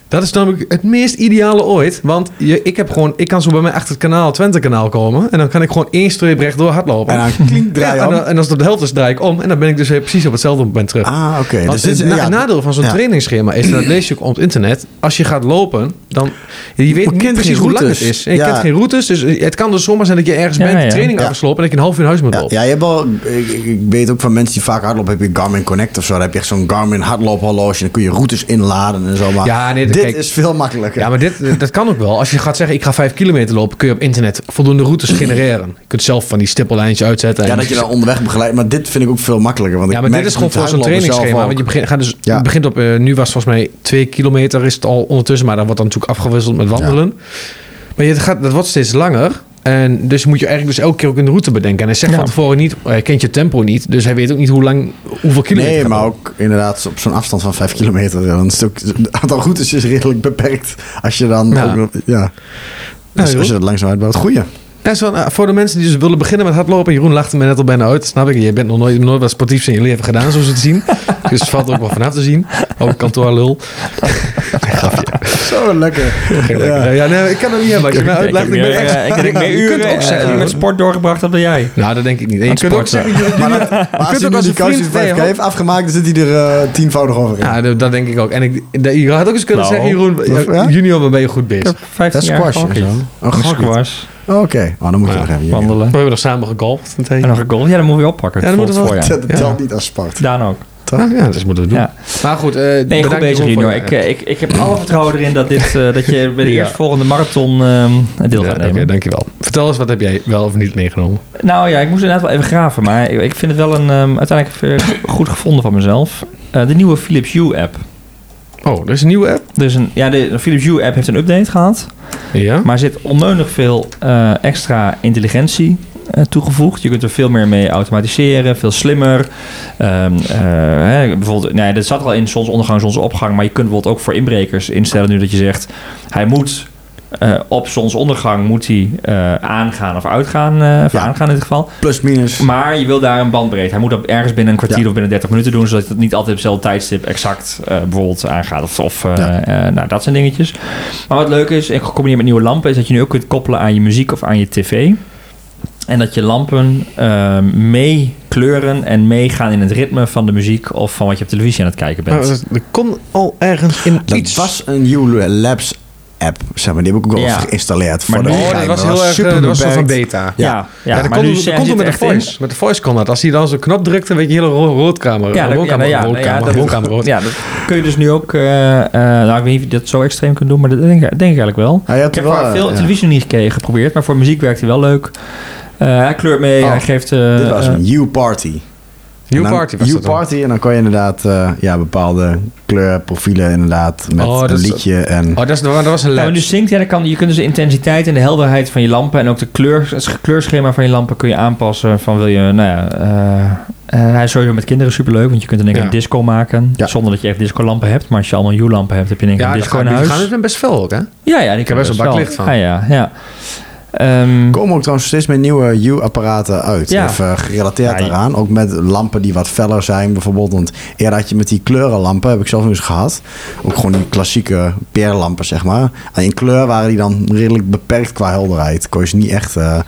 Dat is namelijk het meest ideale ooit. Want je, ik, heb gewoon, ik kan zo bij mij achter het kanaal, Twente kanaal komen. En dan kan ik gewoon één streep rechtdoor hardlopen. En dan klink, draai Ja, en, als het op de helft is, draai ik om. En dan ben ik dus weer precies op hetzelfde moment terug. Ah, oké. Dus het na- ja, nadeel van zo'n ja. trainingsschema is, dat lees je ook op het internet. Als je gaat lopen, dan... Je weet niet precies hoe lang het is. En je Ja. kent geen routes. Dus het kan dus zomaar zijn dat je ergens Ja, bent, de training Ja. afgeslopen... en dat je een half uur in huis moet Ja, lopen. ja, je hebt wel, ik weet ook van mensen die vaak hardlopen, heb je Garmin Connect of zo. Dan heb je echt zo'n Garmin hardloophorloge en dan kun je routes inladen en zo. Maar Ja, nee, dit kijk- is veel makkelijker. Ja, maar dit, dat kan ook wel. Als je gaat zeggen, ik ga vijf kilometer lopen... kun je op internet voldoende routes genereren. Je kunt zelf van die stippellijntjes uitzetten. Ja, en- dat je dan onderweg begeleidt. Maar dit vind ik ook veel makkelijker. Want Ja, maar dit is gewoon voor zo'n trainingsschema. Want je begint, gaat dus, Ja. begint op, eh, nu was het volgens mij twee kilometer is het al ondertussen. Maar dan wordt dan natuurlijk afgewisseld met wandelen. Maar je gaat, dat wordt steeds langer. En dus moet je eigenlijk dus elke keer ook een route bedenken. En hij zegt Ja. van tevoren niet, hij kent je tempo niet. Dus hij weet ook niet hoe lang, hoeveel kilometer Nee, gaat maar ook inderdaad op zo'n afstand van 5 kilometer. Dan is het, ook, het aantal routes is redelijk beperkt. Als je dan Ja. ook nog- ja. Dus als je dat langzaam uitbouwt. Goeie. Ja, zo, nou, voor de mensen die dus willen beginnen met hardlopen. Jeroen lachte me net al bijna uit. Snap ik. Je bent nog nooit, nooit wat sportiefs in je leven gedaan, zoals we het zien. dus het valt ook wel vanaf te zien. Ook kantoorlul. Zo lekker. Ja, ja nee, ik kan het niet hebben. Ik meer, echt... eh, ik denk meer Je kunt uren ook zeggen, eh, met sport doorgebracht dan jij. Nou, dat denk ik niet. En je kunt ook zeggen, Maar, dat, maar als nu die een coach vriend- die 5K nee, heeft afgemaakt, dan zit hij er eh, tienvoudig over in. Ja, dat, dat denk ik ook. En ik, je had ook eens kunnen Nou, zeggen, Jeroen, ja? junior, waar ben je goed bezig? heb 15 Dat is squash. Een squash, Oké, oh, dan moet je Ja, nog even. wandelen. We hebben nog samen gegolfd. een tijdje. En nog een goal. Ja, dan moet je oppakken. Ja, dan dat moeten we. Dat Ja. telt niet als sport. Daan ook. Ah, ja, dat moeten we doen. Ja. Maar goed, eh Nee, goed bedankt bezig voor- Ik, eh, ik, ik heb alle vertrouwen erin dat, dit, eh, dat je bij de Ja. eerstvolgende marathon ehm deel gaat Oké, nemen. dankjewel. Vertel eens, wat heb jij wel of niet meegenomen? Nou ja, ik moest inderdaad wel even graven. Maar ik, ik vind het wel een, ehm, uiteindelijk goed gevonden van mezelf. Eh, de nieuwe Philips Hue app. Oh, er is een nieuwe app? Dus een, ja, de Philips Hue app heeft een update gehad. Ja. Maar er zit onnodig veel eh, extra intelligentie eh, toegevoegd. Je kunt er veel meer mee automatiseren, veel slimmer. Ehm, eh, hè, bijvoorbeeld, nee, dat zat al in zonsondergang, zonsopgang. Maar je kunt bijvoorbeeld ook voor inbrekers instellen nu dat je zegt... hij moet eh, op zonsondergang moet hij, eh, aangaan of uitgaan. eh, of Ja. aangaan in dit geval. Plus minus. Maar je wil daar een bandbreedte. Hij moet dat ergens binnen een kwartier Ja. of binnen 30 minuten doen, zodat het niet altijd op hetzelfde tijdstip exact eh, bijvoorbeeld aangaat. Of, of eh, Ja. eh, nou, dat zijn dingetjes. Maar wat leuk is, en gecombineerd met nieuwe lampen, is dat je nu ook kunt koppelen aan je muziek of aan je tv. En dat je lampen eh, mee kleuren en meegaan in het ritme van de muziek of van wat je op televisie aan het kijken bent. Nou, dat- er kon al ergens in Dat iets... was een Hue Labs app, zeg maar. Die heb ik ook Ja. eens geïnstalleerd. Maar voor de nu- Oh, dat was heel erg... super eh, Dat was van beta. ja, ja, Ja, dat nu dat met de in. voice. Met de voice kon dat. Als hij dan zo'n knop drukte, weet je hele ro- roodkamer. Ja, roodkamer, ja, roodkamer, ja, dat, roodkamer, rood. ja, dat kun je dus nu ook... eh, eh, nou, ik weet niet of je dat zo extreem kunt doen, maar dat denk, ik- denk ik eigenlijk wel. Hij had Ik heb wel, veel ja. televisie niet gekeken, geprobeerd, maar voor muziek werkt hij wel leuk. Eh, hij kleurt mee, Oh, hij geeft... eh, Dit was een Hue Party. New En dan- Party was dan. Party en dan kon je inderdaad eh, ja, bepaalde kleurprofielen inderdaad met Oh, een is- liedje en... Oh, dat, is, dat was een Nou, lab. nu zingt, ja, dan kan, je kunt dus de intensiteit en de helderheid van je lampen en ook de kleur, het kleurschema van je lampen kun je aanpassen. Van wil je, nou ja, eh, eh, hij is sowieso met kinderen superleuk, want je kunt in één keer Ja. een disco maken, Ja. zonder dat je echt discolampen hebt. Maar als je allemaal Hue-lampen hebt, heb je in één keer Ja, een disco gaan, in die huis. gaan er best fel ook, hè? Ja, ja, die heb best een bak licht van. Ja, ja, ja. Ehm, Er komen ook trouwens steeds meer nieuwe U-apparaten uit. Ja. Of, gerelateerd Ja, je- daaraan. Ook met lampen die wat feller zijn bijvoorbeeld. Want eerder had je met die kleurenlampen, heb ik zelf nog eens gehad. Ook gewoon die klassieke peerlampen, zeg maar. En in kleur waren die dan redelijk beperkt qua helderheid. Kon je ze niet echt... eh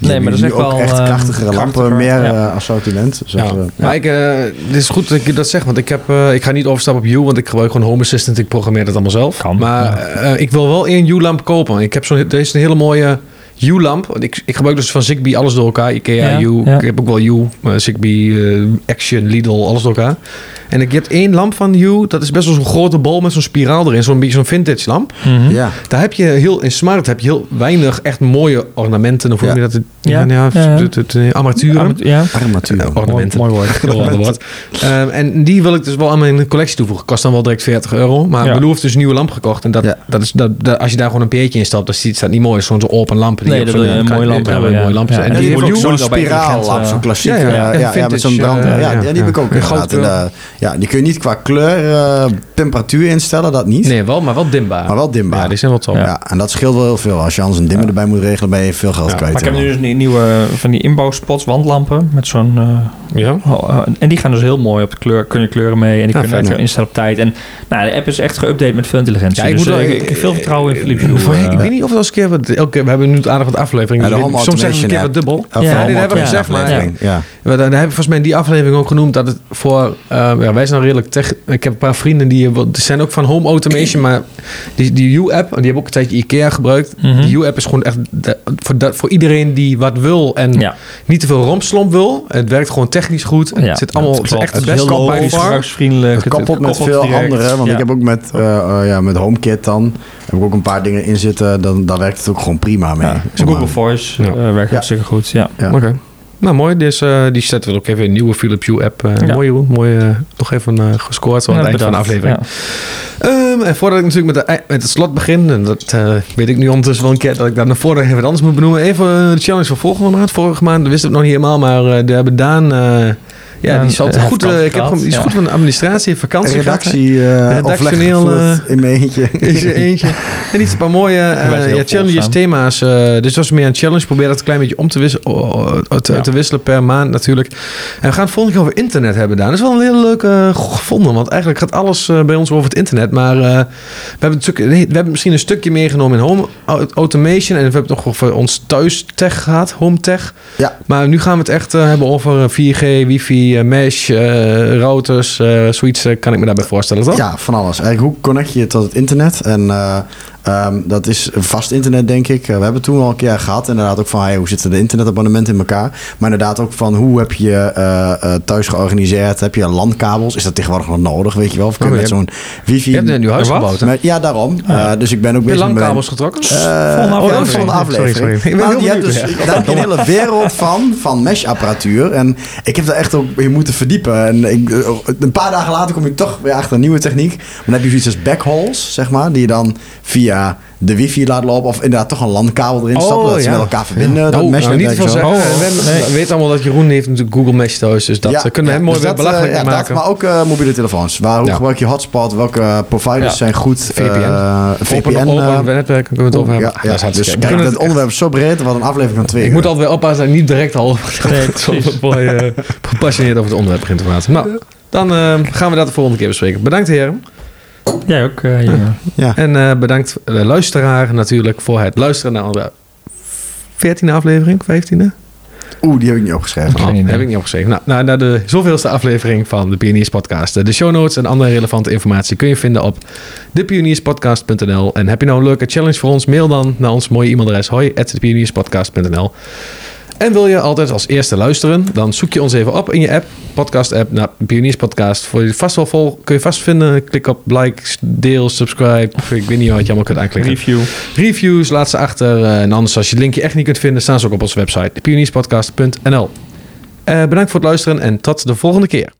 je Nee, hebt maar dat is echt ook wel, echt eh, krachtigere lampen, krachtiger, meer ja. eh, assortiment. Dus Ja. Maar ik, eh, het is goed dat ik dat zeg, want ik, heb, eh, ik ga niet overstappen op U, want ik gebruik gewoon Home Assistant. Ik programmeer dat allemaal zelf. Kan, maar ja. eh, ik wil wel één U-lamp kopen. Ik heb zo'n, deze is een hele mooie U-lamp. Want Ik, ik gebruik dus van Zigbee alles door elkaar. Ikea, Ja, U. ja. Ik heb ook wel U, eh, Zigbee, eh, Action, Lidl, alles door elkaar. En ik heb één lamp van U. Dat is best wel zo'n grote bol met zo'n spiraal erin. Zo'n beetje zo'n vintage lamp. mhm. ja. Daar heb je heel, in Smart heb je heel weinig echt mooie ornamenten. Of hoe Ja. noem je dat? Ja, Ja, ja, armaturen. Ja, Armatuur. Eh, ornamenten. Mooi, mooi woord. Ehm, en die wil ik dus wel aan mijn collectie toevoegen. Kost dan wel direct 40 euro. Maar Ja. Heeft dus een nieuwe lamp gekocht. En dat, Ja. dat is, dat, dat- als je daar gewoon een peertje in stapt, dan ziet staat niet mooi. Zo'n zo'n open lamp. Nee, dat wil je een mooie lamp hebben, ja. Mooie lamp. Ja, En die die heeft ook zo'n spiraallamp, zo'n klassiek. ja, Ja, met zo'n brand. ja, die heb ik ook En ja, die kun je niet qua kleur, eh, temperatuur instellen, dat niet. Nee, wel, maar wel dimbaar. Maar wel dimbaar. Ja, die zijn wel top. Ja. en dat scheelt wel heel veel. Als je anders een dimmer erbij moet regelen, ben je veel geld Ja, kwijt. Maar ik heb nu dus een nieuwe van die inbouwspots, wandlampen met zo'n... eh, Ja? oh, eh, en die gaan dus heel mooi op de kleur, kun je kleuren mee en die Ja, kunnen fijn, ja. instellen op tijd. En nou, de app is echt geüpdate met veel intelligentie. Ja, ik dus moet wel- eh, ik, ik heb veel vertrouwen in Philips Hue. Voor- eh. ik weet niet of het als een keer... wat- Elke keer, we hebben nu het aardig wat afleveringen. Ja, de dus home soms zeggen we een keer wat dubbel. Ja, een dit hebben we gezegd, maar- aflevering. Ja. We, daar hebben we volgens mij in die aflevering ook genoemd dat het voor... eh, ja, wij zijn nou redelijk tech... Ik heb een paar vrienden die, die zijn ook van home automation, maar die, die U-app, die hebben ook een tijdje IKEA gebruikt. Mhm. Die U-app is gewoon echt de- voor, dat, voor iedereen die wat wil en Ja. niet te veel rompslomp wil. Het werkt gewoon technisch goed. Ja. Het zit allemaal Ja, het is echt het far. gebruiksvriendelijk. Het koppelt met veel direct. andere, want Ja. ik heb ook met, eh, eh, ja, met HomeKit dan, heb ik ook een paar dingen in zitten, dan, daar werkt het ook gewoon prima mee. Google Voice Ja. eh, werkt Ja. hartstikke goed. Ja. Ja. Oké. Nou, mooi. Dus eh, die zetten we ook even in een nieuwe Philips Hue app. Eh Ja. Mooi. Mooi. nog even gescoord zo aan het Ja, eind van de aflevering. Ja. Ehm, en voordat ik natuurlijk met, de, met het slot begin, en dat weet ik nu ondertussen wel een keer, dat ik daar naar voren even wat anders moet benoemen. Even de challenge van volgende maand. Vorige maand dat wisten we het nog niet helemaal, maar die hebben Daan, ja, die zat eh, goed, eh, vakantie ik heb die is ja. goed van de administratie, vakantie gehad. Redactie, eh Redactioneel, in mijn eentje. Is er eentje. En iets een paar mooie eh, ja, challenges, thema's. eh, dus dat was meer een challenge. Probeer dat een klein beetje om te, wisselen, te, Ja. te wisselen per maand natuurlijk. En we gaan het volgende keer over internet hebben, Daan. Dat is wel een hele leuke gevonden. Want eigenlijk gaat alles eh, bij ons over het internet. Maar eh, we, hebben een stuk, we hebben misschien een stukje meegenomen in home au- automation. En we hebben het nog over ons thuis tech gehad. Home tech. Ja. Maar nu gaan we het echt hebben over eh, 4G, wifi, eh, mesh, eh, routers. eh, zoiets kan ik me daarbij voorstellen, toch? Ja, van alles. Eigenlijk, hoe connect je tot het internet? En eh, ehm, dat is een vast internet, denk ik. Eh, we hebben het toen al een keer gehad. Inderdaad ook van, hey, hoe zitten de internetabonnementen in elkaar? Maar inderdaad ook van, hoe heb je eh, eh, thuis georganiseerd? Heb je landkabels? Is dat tegenwoordig nog nodig, weet je wel? Of kun je Oh, met zo'n wifi... Je hebt een nieuw huis gebouwd? Met- ja, daarom. Dus ik ben ook Heb je bezig met... langkabels getrokken? Eh, Volgende oh, aflevering. volgende aflevering. Sorry, sorry. Ik ben Maar heel je hebt dus, daar heb je een hele wereld van, van mesh-apparatuur. En ik heb daar echt ook in moeten verdiepen. En ik, een paar dagen later kom je toch weer achter een nieuwe techniek. Maar dan heb je zoiets als backholes, zeg maar. Die je dan via de wifi laat lopen. Of inderdaad toch een landkabel erin stoppen. dat ze met elkaar verbinden. Dat Nou, mesh nou, niet netwerk zo. zeggen. Oh, we, hebben- nee. we weten allemaal dat Jeroen heeft natuurlijk Google Mesh thuis. Dus dat eh, kunnen we hem mooi dus weer dat, belachelijk eh, ja, maken. Dat, maar ook eh, mobiele telefoons. Waar, hoe Ja. gebruik je hotspot? Welke providers Ja. zijn goed? VPN. eh, VPN. open eh, netwerken kunnen we het over ja, hebben. ja, Dat dus kijk, het onderwerp is zo breed, wat een aflevering van twee Ik moet altijd weer oppassen dat niet direct al eh, gepassioneerd over het onderwerp begin te praten. Nou, dan eh, gaan we dat de volgende keer bespreken. Bedankt heren. Jij ook, eh. Ja. En eh, bedankt de luisteraar natuurlijk voor het luisteren naar onze 14e aflevering, 15e? Oeh, die heb ik niet opgeschreven. Oh, idee. heb ik niet opgeschreven. Nou, nou, naar de zoveelste aflevering van de Pioniers Podcast. De show notes en andere relevante informatie kun je vinden op depionierspodcast.nl. En heb je nou een leuke challenge voor ons? Mail dan naar ons mooie e-mailadres hoi depionierspodcast.nl. En wil je altijd als eerste luisteren? Dan zoek je ons even op in je app, podcast app, naar Pioniers Podcast. Voor je vast wel vol, kun je vast vinden. Klik op like, deel, subscribe. Ik weet niet wat je allemaal kunt aanklikken. Review. Reviews, laat ze achter. Eh, en anders, als je het linkje echt niet kunt vinden, staan ze ook op onze website, pionierspodcast.nl. Eh bedankt voor het luisteren en tot de volgende keer.